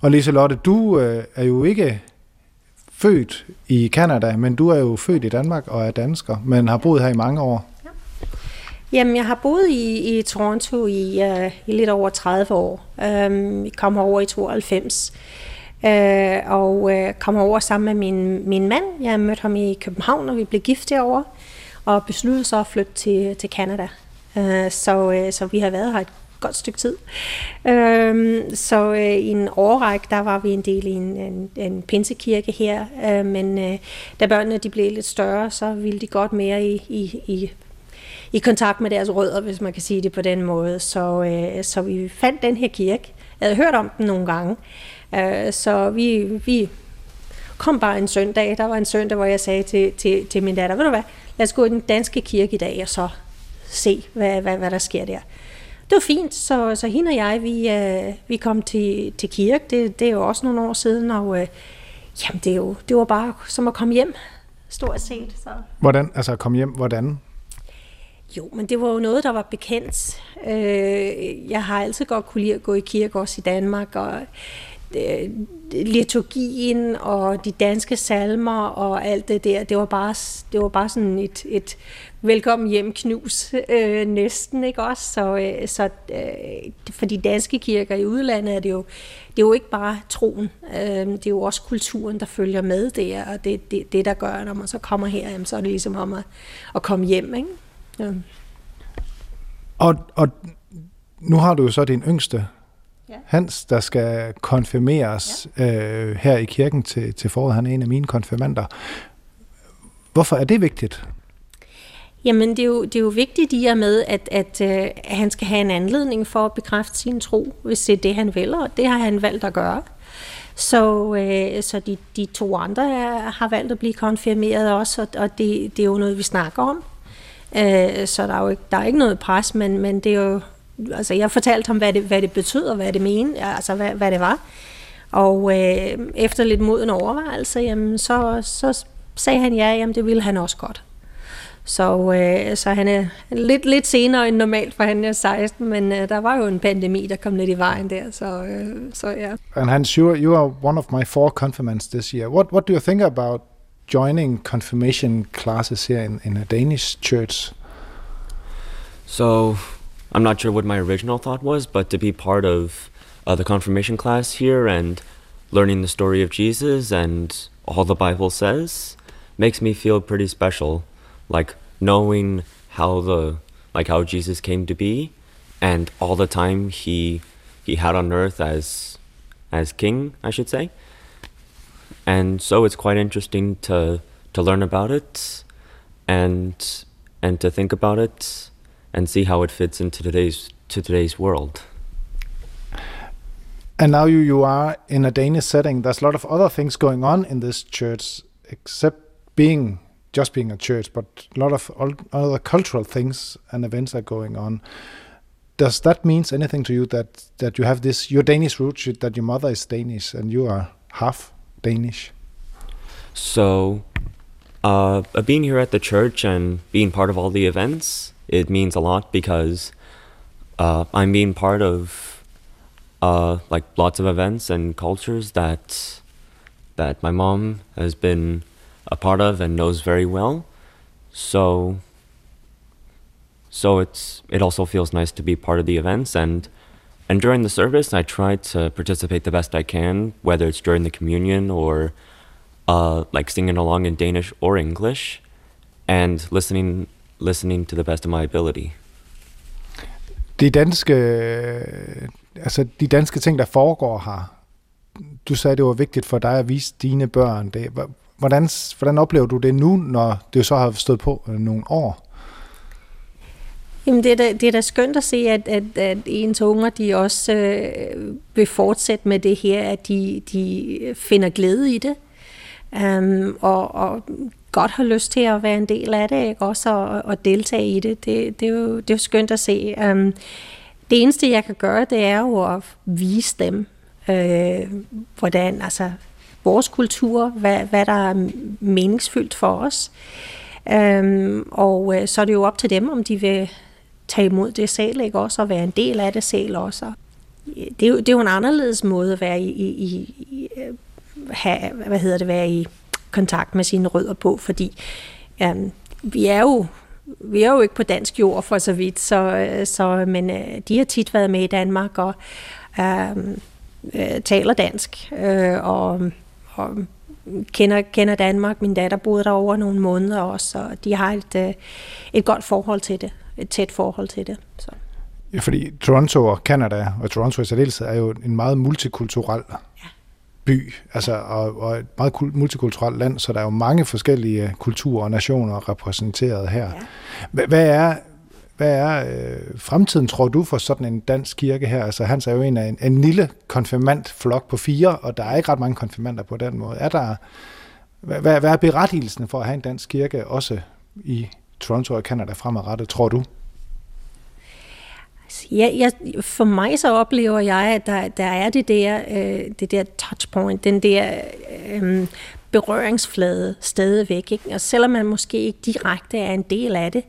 [SPEAKER 3] Og Lise Lotte, du øh, er jo ikke født i Kanada, men du er jo født i Danmark og er dansker, men har boet her i mange år. Ja.
[SPEAKER 6] Jamen, jeg har boet i, i Toronto i, uh, i lidt over 30 år. Um, jeg kom over i 92 uh, øh, og uh, kom over sammen med min, min mand. Jeg mødte ham i København, og vi blev gift derovre, og besluttede så at flytte til, til Canada. Uh, så, uh, så vi har været her et godt stykke tid. Øhm, så øh, i en årrække, der var vi en del i en, en, en pinsekirke her, øh, men øh, da børnene de blev lidt større, så ville de godt mere i, i, i i kontakt med deres rødder, hvis man kan sige det på den måde. Så, øh, så vi fandt den her kirke. Jeg havde hørt om den nogle gange, Øh, så vi, vi kom bare en søndag. Der var en søndag, hvor jeg sagde til, til, til min datter, ved du hvad, lad os gå i den danske kirke i dag, og så se, hvad, hvad, hvad der sker der. Det var fint, så, så hende og jeg, vi, øh, vi kom til, til kirke. Det, det er jo også nogle år siden, og øh, jamen, det, er jo, det var bare som at komme hjem, stort set. Så.
[SPEAKER 3] Hvordan, altså at komme hjem, hvordan?
[SPEAKER 6] Jo, men det var jo noget, der var bekendt. Øh, jeg har altid godt kunne lide at gå i kirke også i Danmark, og øh, liturgien og de danske salmer og alt det der, det var bare, det var bare sådan et, et velkommen hjem knus øh, næsten, ikke også? Så, øh, så øh, for de danske kirker i udlandet er det jo, det er jo ikke bare troen, øh, det er jo også kulturen, der følger med der, og det det, det der gør, når man så kommer her, jamen, så er det ligesom om at, at komme hjem, ikke? Ja.
[SPEAKER 3] Og, og nu har du jo så din yngste ja. Hans, der skal konfirmeres ja. øh, her i kirken til, til foråret. Han er en af mine konfirmander. Hvorfor er det vigtigt?
[SPEAKER 6] Jamen, det er jo, det er jo vigtigt i og med, at, at, øh, at han skal have en anledning for at bekræfte sin tro, hvis det er det, han vil, og det har han valgt at gøre. Så, øh, så de, de to andre er, har valgt at blive konfirmeret også, og, og det, det er jo noget, vi snakker om. Øh, så der er jo ikke, der er ikke noget pres, men, men det er jo... Altså, jeg fortalte ham, hvad det, hvad det betød, hvad det mente, altså hvad, hvad det var. Og øh, efter lidt moden overvejelse, jamen, så, så sagde han ja, jamen det ville han også godt. Så, øh, så han er lidt, lidt senere end normalt, for han er 16, men øh, der var jo en pandemi, der kom lidt i vejen der, så, øh, så ja.
[SPEAKER 3] And Hans, you are, you are one of my four confirmants this year. What, what do you think about joining confirmation classes here in, in a Danish church?
[SPEAKER 7] So, I'm not sure what my original thought was, but to be part of uh, the confirmation class here and learning the story of Jesus and all the Bible says makes me feel pretty special. Like knowing how the like how Jesus came to be and all the time he he had on earth as as king, I should say. And so it's quite interesting to to learn about it and and to think about it and see how it fits into today's to today's world.
[SPEAKER 3] And now you, you are in a Danish setting. There's a lot of other things going on in this church, except being just being a church, but a lot of other cultural things and events are going on. Does that means anything to you that that you have this your Danish roots, that your mother is Danish and you are half Danish?
[SPEAKER 7] So, uh, being here at the church and being part of all the events, it means a lot because uh, I'm being part of uh, like lots of events and cultures that that my mom has been a part of and knows very well. So so it's it also feels nice to be part of the events and and during the service I try to participate the best I can, whether it's during the communion or uh, like singing along in Danish or English and listening listening to the best of my ability.
[SPEAKER 3] De danske altså de danske ting, der foregår her, du sagde, det var vigtigt for dig at vise dine børn det. Hvordan, hvordan oplever du det nu, når det så har stået på øh, nogle år?
[SPEAKER 6] Jamen det er da, det er da skønt at se, at, at, at ens unger de også øh, vil fortsætte med det her, at de, de finder glæde i det, um, og, og godt har lyst til at være en del af det, ikke? også at, og deltage i det. Det, det, er jo, det er jo skønt at se. Um, det eneste, jeg kan gøre, det er jo at vise dem, øh, hvordan, altså vores kultur, hvad, hvad der er meningsfyldt for os. Øhm, og øh, så er det jo op til dem, om de vil tage imod det selv, ikke også, og være en del af det selv også. Det er jo, det er jo en anderledes måde at være i, i, i øh, have, hvad hedder det, være i kontakt med sine rødder på, fordi øhm, vi er jo vi er jo ikke på dansk jord for så vidt, så, øh, så, men øh, de har tit været med i Danmark og øh, øh, taler dansk øh, og, og kender, kender Danmark. Min datter boede der over nogle måneder også, og de har et, øh, et godt forhold til det, et tæt forhold til det. Så.
[SPEAKER 3] Ja, fordi Toronto og Canada, og Toronto i særdeleshed, er jo en meget multikulturel ja by, altså, og, og et meget multikulturelt land, så der er jo mange forskellige kulturer og nationer repræsenteret her. Ja. Hvad er, hvad er øh, fremtiden, tror du, for sådan en dansk kirke her? Altså, Hans er jo en af en, en lille konfirmantflok på fire, og der er ikke ret mange konfirmanter på den måde. Er der, hvad, hvad er berettigelsen for at have en dansk kirke, også i Toronto og Canada fremadrettet, tror du?
[SPEAKER 6] Altså, ja, jeg, for mig så oplever jeg, at der, der er det der, øh, det der touchpoint, den der øh, berøringsflade stadigvæk. Ikke? Og selvom man måske ikke direkte er en del af det,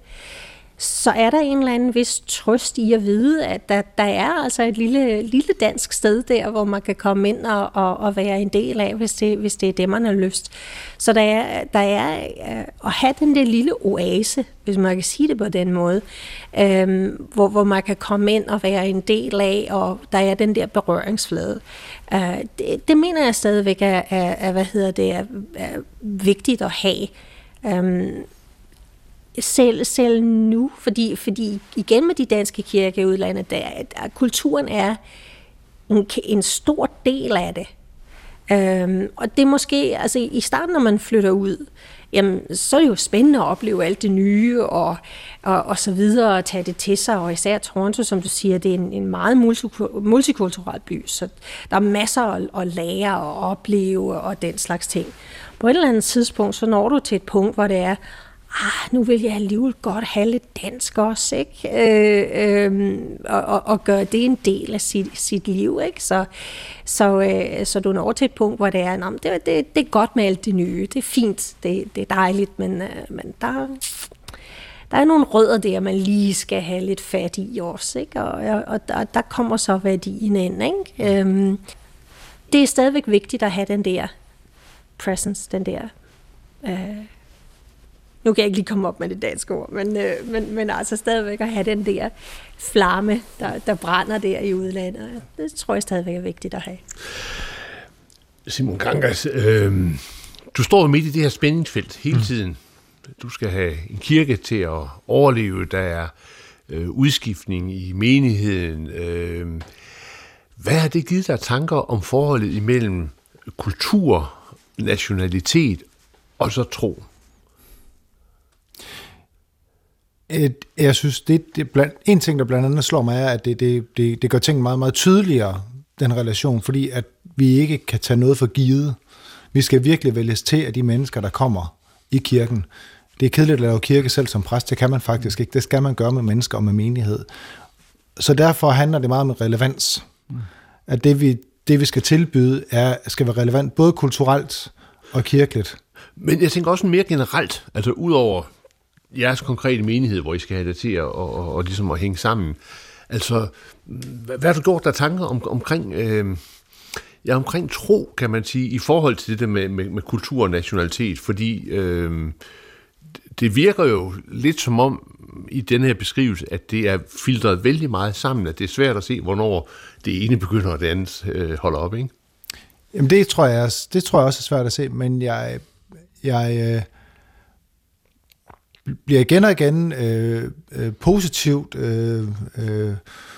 [SPEAKER 6] så er der en eller anden vis trøst i at vide, at der, der er altså et lille, lille dansk sted der, hvor man kan komme ind og, og, og være en del af, hvis det, hvis det er det, man har lyst. Så der er, der er øh, at have den der lille oase, hvis man kan sige det på den måde, øh, hvor, hvor man kan komme ind og være en del af, og der er den der berøringsflade. Øh, det, det mener jeg stadigvæk er, er, er hvad hedder det, er, er vigtigt at have. Øh, selv, selv nu, fordi, fordi igen med de danske kirker i udlandet, der, der, kulturen er en, en stor del af det. Øhm, og det er måske, altså i starten, når man flytter ud, jamen, så er det jo spændende at opleve alt det nye og, og, og så videre, og tage det til sig, og især Toronto, som du siger, det er en, en meget multikulturel by, så der er masser at, at lære og opleve og den slags ting. På et eller andet tidspunkt, så når du til et punkt, hvor det er, ah, nu vil jeg alligevel godt have lidt dansk også, ikke? Øh, øh, og, og, og gøre det en del af sit, sit liv, ikke? Så, så, øh, så du når til et punkt, hvor det er, Nå, det, det, det er godt med alt det nye, det er fint, det, det er dejligt, men, øh, men der, der er nogle rødder der, man lige skal have lidt fat i også, ikke? Og, og der, der kommer så værdien ind, ikke? Øhm, det er stadigvæk vigtigt at have den der presence, den der... Øh, nu kan jeg ikke lige komme op med det danske ord, men, øh, men, men altså stadigvæk at have den der flamme, der, der brænder der i udlandet. Det tror jeg stadigvæk er vigtigt at have.
[SPEAKER 2] Simon Gangas, øh, du står midt i det her spændingsfelt hele mm. tiden. Du skal have en kirke til at overleve, der er øh, udskiftning i menigheden. Øh, hvad har det givet dig tanker om forholdet imellem kultur, nationalitet og så tro?
[SPEAKER 3] Et, jeg synes, det, det blandt, en ting, der blandt andet slår mig, er, at det, det, det, det gør ting meget, meget tydeligere, den relation, fordi at vi ikke kan tage noget for givet. Vi skal virkelig vælges til af de mennesker, der kommer i kirken. Det er kedeligt at lave kirke selv som præst, det kan man faktisk ikke. Det skal man gøre med mennesker og med menighed. Så derfor handler det meget om relevans. At det vi, det, vi skal tilbyde, er, skal være relevant både kulturelt og kirkeligt.
[SPEAKER 2] Men jeg tænker også mere generelt, altså udover jeres konkrete menighed, hvor I skal have det til at, og, og, og ligesom at hænge sammen. Altså, hvad, hvad har du gjort der tanker om, omkring, øh, ja, omkring tro, kan man sige, i forhold til det der med, med, med kultur og nationalitet? Fordi øh, det virker jo lidt som om, i denne her beskrivelse, at det er filtreret vældig meget sammen, at det er svært at se, hvornår det ene begynder, og det andet øh, holder op, ikke?
[SPEAKER 3] Jamen det tror jeg, det tror jeg også er svært at se, men jeg, jeg, øh, bliver igen og igen øh, øh, positivt øh, øh,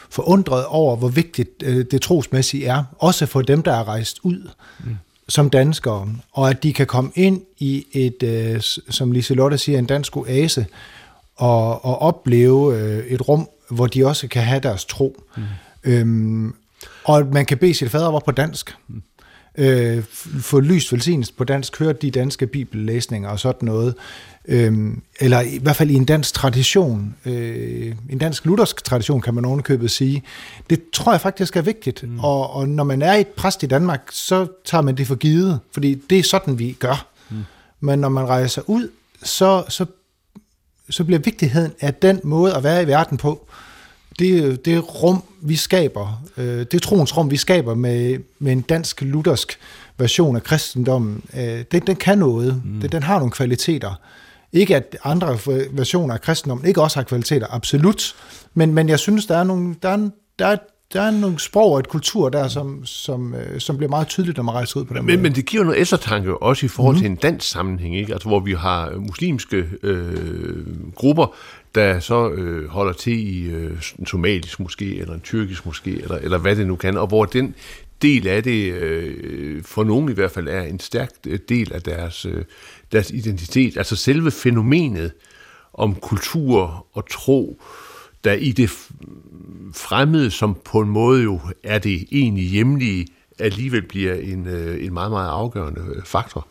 [SPEAKER 3] forundret over, hvor vigtigt øh, det trosmæssige er, også for dem, der er rejst ud mm. som danskere, og at de kan komme ind i et, øh, som Liselotte siger, en dansk oase, og, og opleve øh, et rum, hvor de også kan have deres tro. Mm. Øhm, og at man kan bede sit fader over på dansk. Mm øh, få lyst velsignelse på dansk, høre de danske bibellæsninger og sådan noget. Øhm, eller i hvert fald i en dansk tradition, øh, en dansk luthersk tradition, kan man ovenikøbet sige. Det tror jeg faktisk er vigtigt. Mm. Og, og når man er et præst i Danmark, så tager man det for givet, fordi det er sådan, vi gør. Mm. Men når man rejser ud, så, så, så bliver vigtigheden af den måde at være i verden på, det, det rum, vi skaber, øh, det troens rum, vi skaber med, med en dansk luthersk version af kristendommen, øh, den, den kan noget. Mm. Den, den har nogle kvaliteter. Ikke at andre versioner af kristendommen ikke også har kvaliteter, absolut. Men, men jeg synes, der er nogle, der er, der er, der er nogle sprog og et kultur der, som, som, øh, som bliver meget tydeligt, når man rejser ud på den
[SPEAKER 2] men,
[SPEAKER 3] måde.
[SPEAKER 2] Men det giver noget eftertanke også i forhold mm. til en dansk sammenhæng, ikke? Altså, hvor vi har muslimske øh, grupper, der så øh, holder til i øh, en somalisk måske, eller en tyrkisk måske, eller, eller hvad det nu kan, og hvor den del af det, øh, for nogen i hvert fald, er en stærk øh, del af deres, øh, deres identitet. Altså selve fænomenet om kultur og tro, der i det fremmede, som på en måde jo er det egentlig hjemlige, alligevel bliver en, øh, en meget, meget afgørende faktor.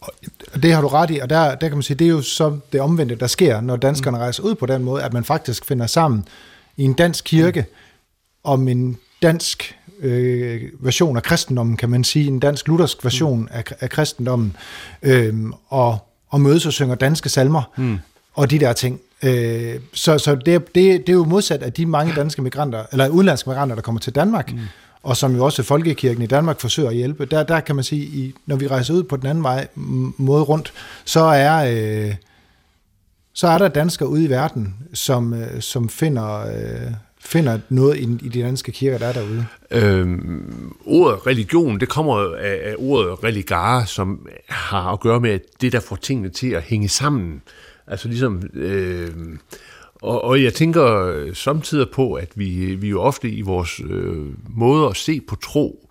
[SPEAKER 3] Og det har du ret i, og der, der kan man sige, det er jo så det omvendte, der sker, når danskerne mm. rejser ud på den måde, at man faktisk finder sammen i en dansk kirke mm. om en dansk øh, version af kristendommen, kan man sige, en dansk luthersk version af, af kristendommen, øh, og, og mødes og synger danske salmer, mm. og de der ting. Øh, så så det, det, det er jo modsat af de mange danske migranter, eller udenlandske migranter, der kommer til Danmark, mm og som jo også Folkekirken i Danmark forsøger at hjælpe, der, der kan man sige, i, når vi rejser ud på den anden vej, måde rundt, så er, øh, så er der danskere ude i verden, som, øh, som finder, øh, finder noget i, i de danske kirker, der er derude.
[SPEAKER 2] Øhm, ordet religion, det kommer af, af ordet religare, som har at gøre med det, der får tingene til at hænge sammen. Altså ligesom... Øh, og, og jeg tænker samtidig på, at vi, vi jo ofte i vores øh, måde at se på tro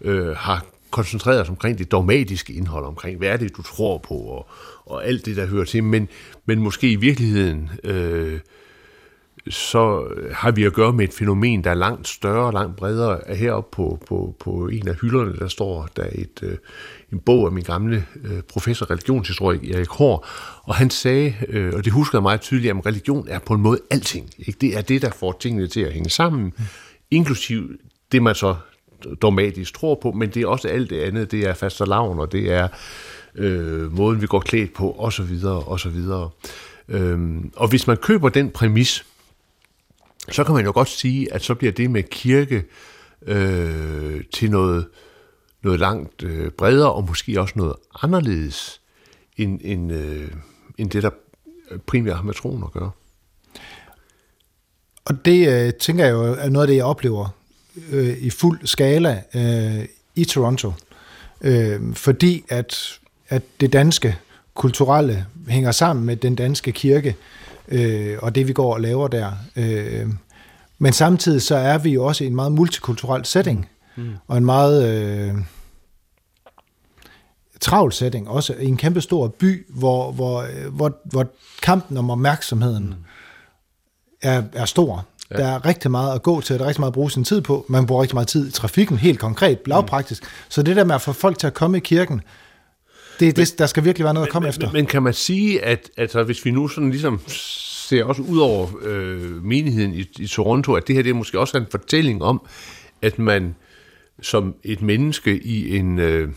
[SPEAKER 2] øh, har koncentreret os omkring det dogmatiske indhold, omkring hvad er det, du tror på, og, og alt det, der hører til, men, men måske i virkeligheden øh, så har vi at gøre med et fænomen, der er langt større og langt bredere. Heroppe på, på, på en af hylderne, der står der et, øh, en bog af min gamle øh, professor religionshistorik, Erik Hård, og han sagde, øh, og det husker jeg meget tydeligt, at religion er på en måde alting. Ikke? Det er det, der får tingene til at hænge sammen, inklusiv det, man så dogmatisk tror på, men det er også alt det andet. Det er fastelavn, og det er øh, måden, vi går klædt på, og så videre, og så videre. Øhm, og hvis man køber den præmis, så kan man jo godt sige, at så bliver det med kirke øh, til noget, noget langt øh, bredere, og måske også noget anderledes, end, end, øh, end det, der primært har med troen at gøre.
[SPEAKER 3] Og det øh, tænker jeg jo er noget af det, jeg oplever øh, i fuld skala øh, i Toronto. Øh, fordi at, at det danske kulturelle hænger sammen med den danske kirke, øh, og det vi går og laver der. Øh, men samtidig så er vi jo også i en meget multikulturel setting, mm. og en meget øh, travl setting, også i en kæmpe stor by, hvor, hvor, hvor, hvor kampen om opmærksomheden mm. er, er stor. Ja. Der er rigtig meget at gå til, der er rigtig meget at bruge sin tid på. Man bruger rigtig meget tid i trafikken, helt konkret, lavpraktisk. Mm. Så det der med at få folk til at komme i kirken, det, det, der skal virkelig være noget at komme
[SPEAKER 2] men,
[SPEAKER 3] efter.
[SPEAKER 2] Men, men kan man sige, at altså, hvis vi nu sådan ligesom ser også ud over øh, menigheden i, i Toronto, at det her det er måske også en fortælling om, at man som et menneske i en øh,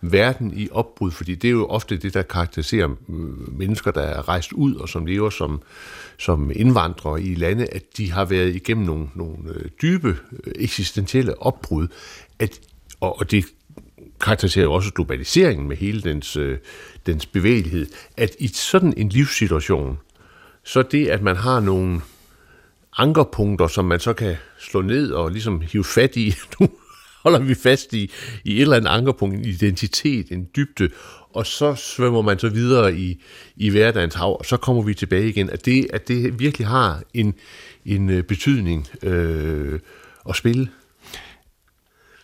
[SPEAKER 2] verden i opbrud, fordi det er jo ofte det, der karakteriserer øh, mennesker, der er rejst ud og som lever som, som indvandrere i lande, at de har været igennem nogle, nogle øh, dybe øh, eksistentielle opbrud, at, og, og det karakteriserer jo også globaliseringen med hele dens, øh, dens bevægelighed, at i sådan en livssituation, så det, at man har nogle ankerpunkter, som man så kan slå ned og ligesom hive fat i, nu holder vi fast i, i et eller andet ankerpunkt, en identitet, en dybde, og så svømmer man så videre i, i hverdagens hav, og så kommer vi tilbage igen, at det, at det virkelig har en, en øh, betydning øh, at spille.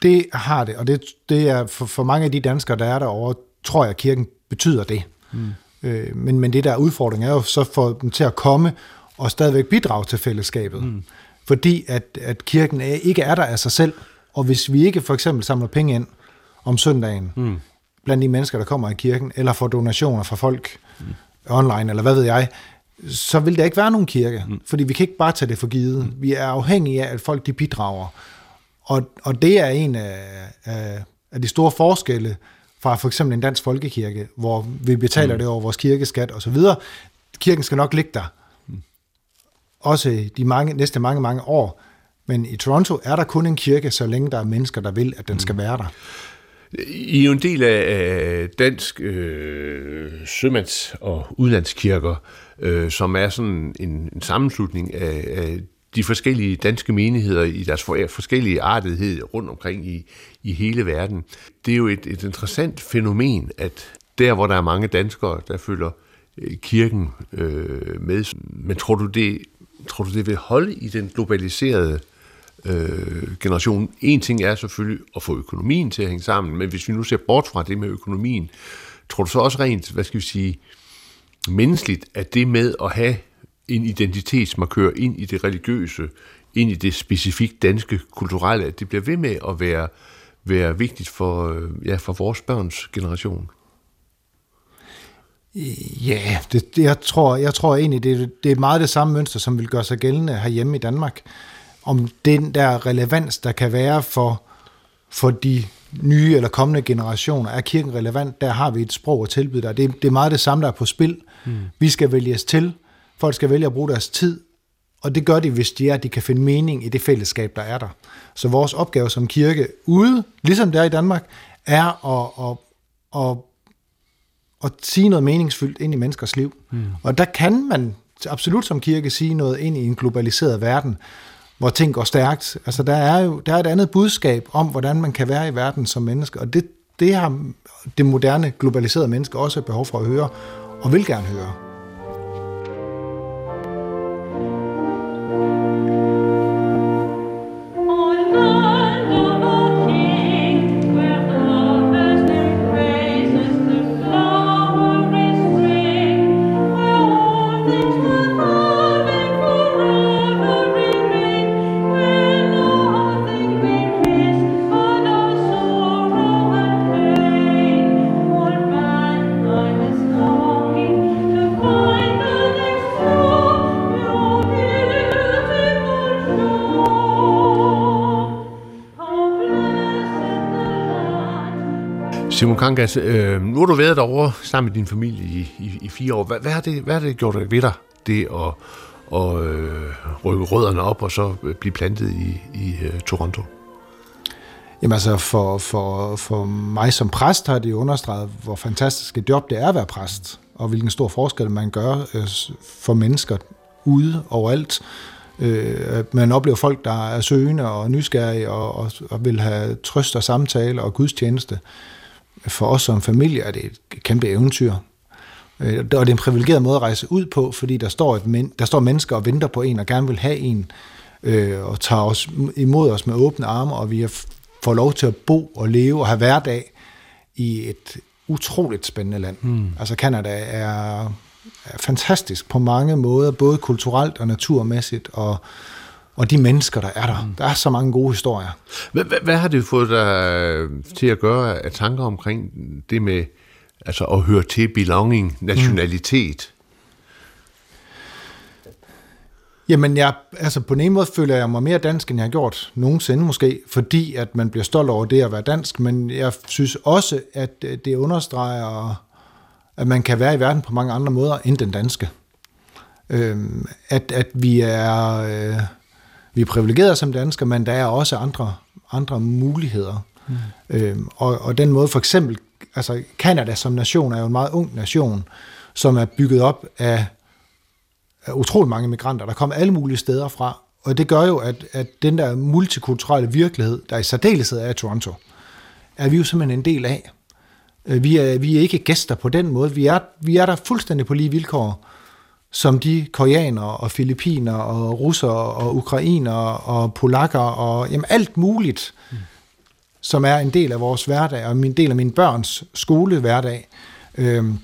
[SPEAKER 3] Det har det, og det, det er for, for mange af de danskere, der er derovre, tror jeg, at kirken betyder det. Mm. Øh, men, men det der udfordring er jo så for dem til at komme og stadigvæk bidrage til fællesskabet. Mm. Fordi at, at kirken er, ikke er der af sig selv. Og hvis vi ikke for eksempel samler penge ind om søndagen, mm. blandt de mennesker, der kommer i kirken, eller får donationer fra folk mm. online, eller hvad ved jeg, så vil der ikke være nogen kirke. Mm. Fordi vi kan ikke bare tage det for givet. Mm. Vi er afhængige af, at folk de bidrager. Og, og det er en af, af, af de store forskelle fra for eksempel en dansk folkekirke, hvor vi betaler mm. det over vores kirkeskat og så videre. Kirken skal nok ligge der. Mm. Også de mange, næste mange, mange år. Men i Toronto er der kun en kirke, så længe der er mennesker, der vil, at den mm. skal være der.
[SPEAKER 2] I er jo en del af dansk øh, sømands- og udlandskirker, øh, som er sådan en, en sammenslutning af, af de forskellige danske menigheder i deres forskellige artighed rundt omkring i, i hele verden. Det er jo et, et interessant fænomen, at der, hvor der er mange danskere, der følger øh, kirken øh, med, men tror du, det, tror du, det vil holde i den globaliserede øh, generation? En ting er selvfølgelig at få økonomien til at hænge sammen, men hvis vi nu ser bort fra det med økonomien, tror du så også rent, hvad skal vi sige, menneskeligt, at det med at have en identitetsmarkør ind i det religiøse, ind i det specifikt danske kulturelle, at det bliver ved med at være, være vigtigt for, øh, ja, for vores børns generation?
[SPEAKER 3] Ja, det, det, jeg, tror, jeg tror egentlig, det, det er meget det samme mønster, som vil gøre sig gældende herhjemme i Danmark. Om den der relevans, der kan være for, for de nye eller kommende generationer, er kirken relevant, der har vi et sprog at tilbyde der. Det, det er meget det samme, der er på spil. Mm. Vi skal vælges til, Folk skal vælge at bruge deres tid, og det gør de, hvis de er, at de kan finde mening i det fællesskab, der er der. Så vores opgave som kirke ude, ligesom det er i Danmark, er at, at, at, at sige noget meningsfyldt ind i menneskers liv. Mm. Og der kan man absolut som kirke sige noget ind i en globaliseret verden, hvor ting går stærkt. Altså der er jo der er et andet budskab om, hvordan man kan være i verden som menneske, og det, det har det moderne globaliserede menneske også behov for at høre, og vil gerne høre.
[SPEAKER 2] Simon Kangas, øh, nu har du været derovre sammen med din familie i, i, i fire år. Hvad, hvad, har det, hvad har det gjort ved dig, det at, at øh, rykke rødderne op og så øh, blive plantet i, i uh, Toronto?
[SPEAKER 3] Jamen altså, for, for, for mig som præst har det understreget, hvor fantastisk et job det er at være præst, og hvilken stor forskel man gør øh, for mennesker ude overalt. Øh, man oplever folk, der er søgende og nysgerrige og, og, og vil have trøst og samtale og gudstjeneste. For os som familie er det et kæmpe eventyr. Øh, og det er en privilegeret måde at rejse ud på, fordi der står, et men, der står mennesker og venter på en og gerne vil have en, øh, og tager os imod os med åbne arme, og vi får lov til at bo og leve og have hverdag i et utroligt spændende land. Mm. Altså Canada er, er fantastisk på mange måder, både kulturelt og naturmæssigt, og, og de mennesker, der er der. Mm. Der er så mange gode historier.
[SPEAKER 2] Hvad, hvad, hvad har det fået dig til at gøre af tanker omkring det med altså at høre til belonging, nationalitet? Mm.
[SPEAKER 3] Jamen, jeg, altså på en ene måde føler jeg mig mere dansk, end jeg har gjort nogensinde måske, fordi at man bliver stolt over det at være dansk, men jeg synes også, at det understreger, at man kan være i verden på mange andre måder end den danske. Øhm, at, at vi er, øh, vi er privilegerede som danskere, men der er også andre, andre muligheder. Mm. Øhm, og, og den måde for eksempel, altså Kanada som nation er jo en meget ung nation, som er bygget op af utrolig mange migranter, der kommer alle mulige steder fra, og det gør jo, at, at den der multikulturelle virkelighed, der i særdeleshed er i Toronto, er vi jo simpelthen en del af. Øh, vi er, vi er ikke gæster på den måde. Vi er, vi er der fuldstændig på lige vilkår, som de koreanere og filippiner og russere og ukrainere og polakker og jamen alt muligt, mm. som er en del af vores hverdag og en del af mine børns skolehverdag. Øhm,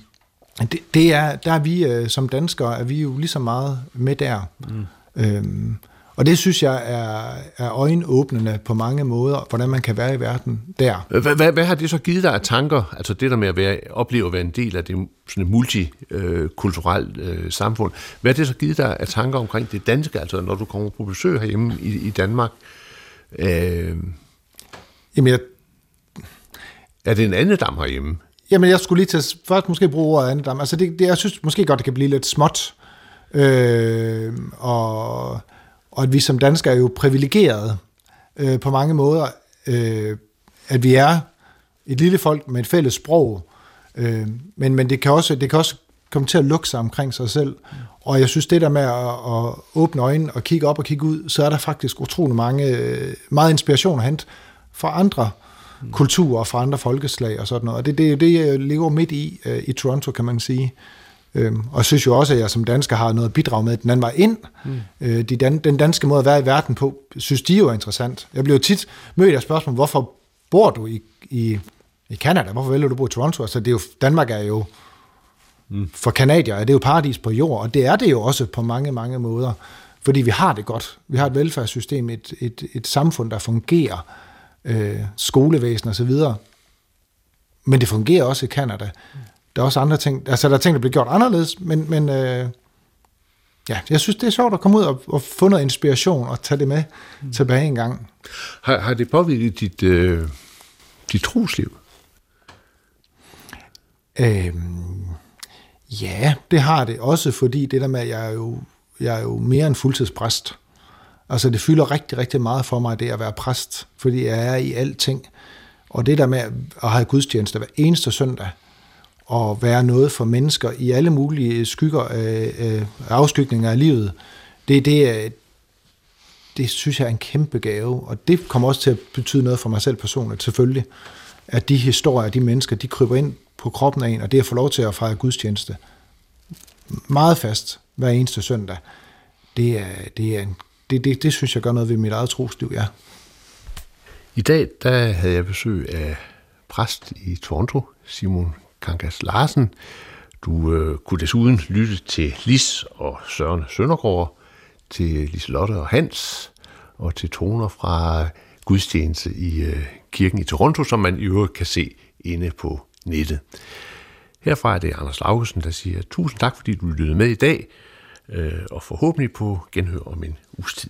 [SPEAKER 3] det, det er, der er vi øh, som danskere, er vi jo lige så meget med der. Mm. Øhm, og det synes jeg er, er øjenåbnende på mange måder, hvordan man kan være i verden der.
[SPEAKER 2] Hvad, hvad, hvad har det så givet dig af tanker, altså det der med at være, opleve at være en del af det sådan et multikulturelt øh, samfund, hvad har det så givet dig af tanker omkring det danske, altså når du kommer på besøg herhjemme i, i Danmark? Øh,
[SPEAKER 3] Jamen jeg...
[SPEAKER 2] Er det en anden dam herhjemme?
[SPEAKER 3] Jamen, jeg skulle lige til først måske bruge ordet andedam. Altså, det, det, jeg synes måske godt, det kan blive lidt småt. Øh, og, og at vi som danskere er jo privilegerede øh, på mange måder. Øh, at vi er et lille folk med et fælles sprog. Øh, men men det, kan også, det kan også komme til at lukke sig omkring sig selv. Og jeg synes, det der med at, at åbne øjnene og kigge op og kigge ud, så er der faktisk utrolig mange, øh, meget inspiration at hente fra andre kulturer og kulturer fra andre folkeslag og sådan noget. Og det, det er jo det, jeg lever midt i øh, i Toronto, kan man sige. Øhm, og synes jo også, at jeg som dansker har noget at bidrage med den anden vej ind. Mm. Øh, de dan- den danske måde at være i verden på, synes de jo er interessant. Jeg bliver jo tit mødt af spørgsmål, hvorfor bor du i, i, i Canada? Hvorfor vælger du at bo i Toronto? Altså, det er jo, Danmark er jo, mm. for kanadier er det jo paradis på jord, og det er det jo også på mange, mange måder. Fordi vi har det godt. Vi har et velfærdssystem, et, et, et samfund, der fungerer øh, skolevæsen og så videre. Men det fungerer også i Kanada. Der er også andre ting, altså der er ting, der bliver gjort anderledes, men, men øh, ja, jeg synes, det er sjovt at komme ud og, og få noget inspiration og tage det med mm. tilbage en gang.
[SPEAKER 2] Har, har det påvirket dit, øh, dit trosliv?
[SPEAKER 3] Øhm, ja, det har det også, fordi det der med, at jeg er jo, jeg er jo mere en fuldtidspræst. Altså det fylder rigtig, rigtig meget for mig, det at være præst, fordi jeg er i alting. Og det der med at have gudstjeneste hver eneste søndag, og være noget for mennesker i alle mulige skygger af, af afskygninger af livet, det, det, det synes jeg er en kæmpe gave, og det kommer også til at betyde noget for mig selv personligt, selvfølgelig, at de historier, de mennesker, de kryber ind på kroppen af en, og det at få lov til at fejre gudstjeneste meget fast hver eneste søndag, det er, det er en det, det, det synes jeg gør noget ved mit eget trosliv, ja.
[SPEAKER 2] I dag der havde jeg besøg af præst i Toronto, Simon Kangas Larsen. Du øh, kunne desuden lytte til Lis og Søren Søndergaard, til Liselotte og Hans, og til toner fra gudstjeneste i øh, kirken i Toronto, som man i øvrigt kan se inde på nettet. Herfra er det Anders Laugesen, der siger tusind tak, fordi du lyttede med i dag øh, og forhåbentlig på genhør om en uges tid.